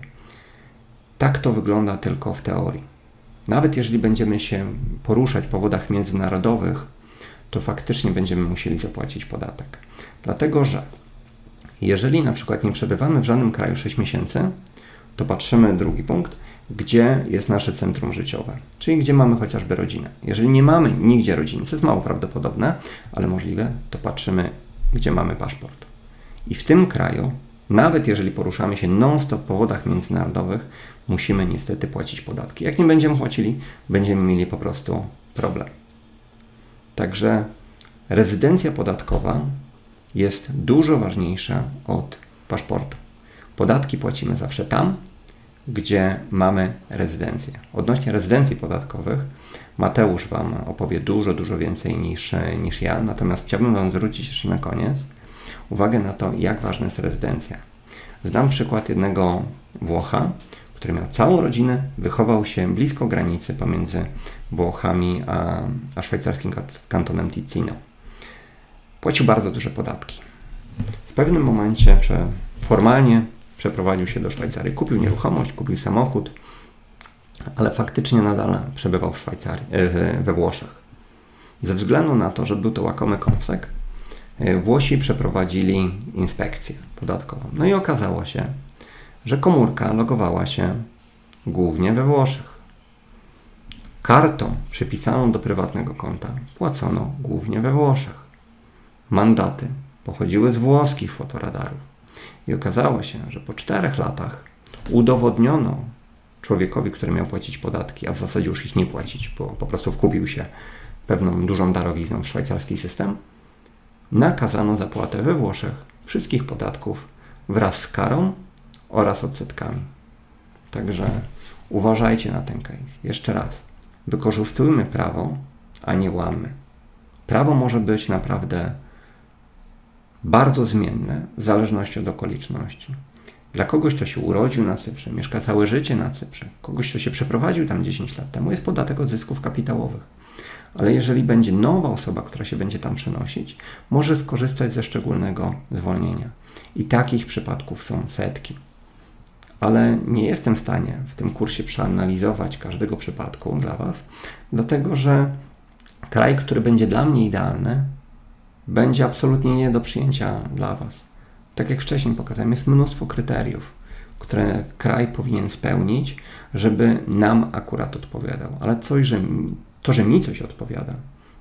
Tak to wygląda tylko w teorii. Nawet jeżeli będziemy się poruszać po wodach międzynarodowych, to faktycznie będziemy musieli zapłacić podatek. Dlatego, że jeżeli na przykład nie przebywamy w żadnym kraju 6 miesięcy, to patrzymy drugi punkt, gdzie jest nasze centrum życiowe, czyli gdzie mamy chociażby rodzinę. Jeżeli nie mamy nigdzie rodziny, co jest mało prawdopodobne, ale możliwe, to patrzymy, gdzie mamy paszport. I w tym kraju, nawet jeżeli poruszamy się non-stop po wodach międzynarodowych, musimy niestety płacić podatki. Jak nie będziemy płacili, będziemy mieli po prostu problem. Także rezydencja podatkowa jest dużo ważniejsza od paszportu. Podatki płacimy zawsze tam, gdzie mamy rezydencję. Odnośnie rezydencji podatkowych, Mateusz Wam opowie dużo, dużo więcej niż, niż ja, natomiast chciałbym Wam zwrócić jeszcze na koniec uwagę na to, jak ważna jest rezydencja. Znam przykład jednego Włocha, który miał całą rodzinę, wychował się blisko granicy pomiędzy Włochami a, a szwajcarskim kantonem Ticino. Płacił bardzo duże podatki. W pewnym momencie, formalnie przeprowadził się do Szwajcarii. Kupił nieruchomość, kupił samochód, ale faktycznie nadal przebywał w Szwajcarii, e, we Włoszech. Ze względu na to, że był to łakomy kąsek, e, Włosi przeprowadzili inspekcję podatkową. No i okazało się, że komórka logowała się głównie we Włoszech. Kartą przypisaną do prywatnego konta płacono głównie we Włoszech. Mandaty pochodziły z włoskich fotoradarów. I okazało się, że po czterech latach udowodniono człowiekowi, który miał płacić podatki, a w zasadzie już ich nie płacić, bo po prostu wkupił się pewną dużą darowizną w szwajcarski system, nakazano zapłatę we Włoszech wszystkich podatków wraz z karą oraz odsetkami. Także uważajcie na ten case. Jeszcze raz. Wykorzystujmy prawo, a nie łamy. Prawo może być naprawdę bardzo zmienne w zależności od okoliczności. Dla kogoś, kto się urodził na Cyprze, mieszka całe życie na Cyprze, kogoś, kto się przeprowadził tam 10 lat temu, jest podatek od zysków kapitałowych. Ale jeżeli będzie nowa osoba, która się będzie tam przenosić, może skorzystać ze szczególnego zwolnienia. I takich przypadków są setki. Ale nie jestem w stanie w tym kursie przeanalizować każdego przypadku dla Was, dlatego że kraj, który będzie dla mnie idealny, będzie absolutnie nie do przyjęcia dla Was. Tak jak wcześniej pokazałem, jest mnóstwo kryteriów, które kraj powinien spełnić, żeby nam akurat odpowiadał. Ale coś, że to, że mi coś odpowiada,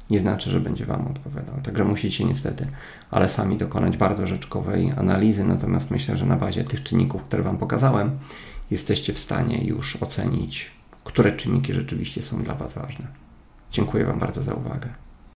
nie znaczy, że będzie Wam odpowiadał. Także musicie niestety, ale sami dokonać bardzo rzeczkowej analizy. Natomiast myślę, że na bazie tych czynników, które Wam pokazałem, jesteście w stanie już ocenić, które czynniki rzeczywiście są dla Was ważne. Dziękuję Wam bardzo za uwagę.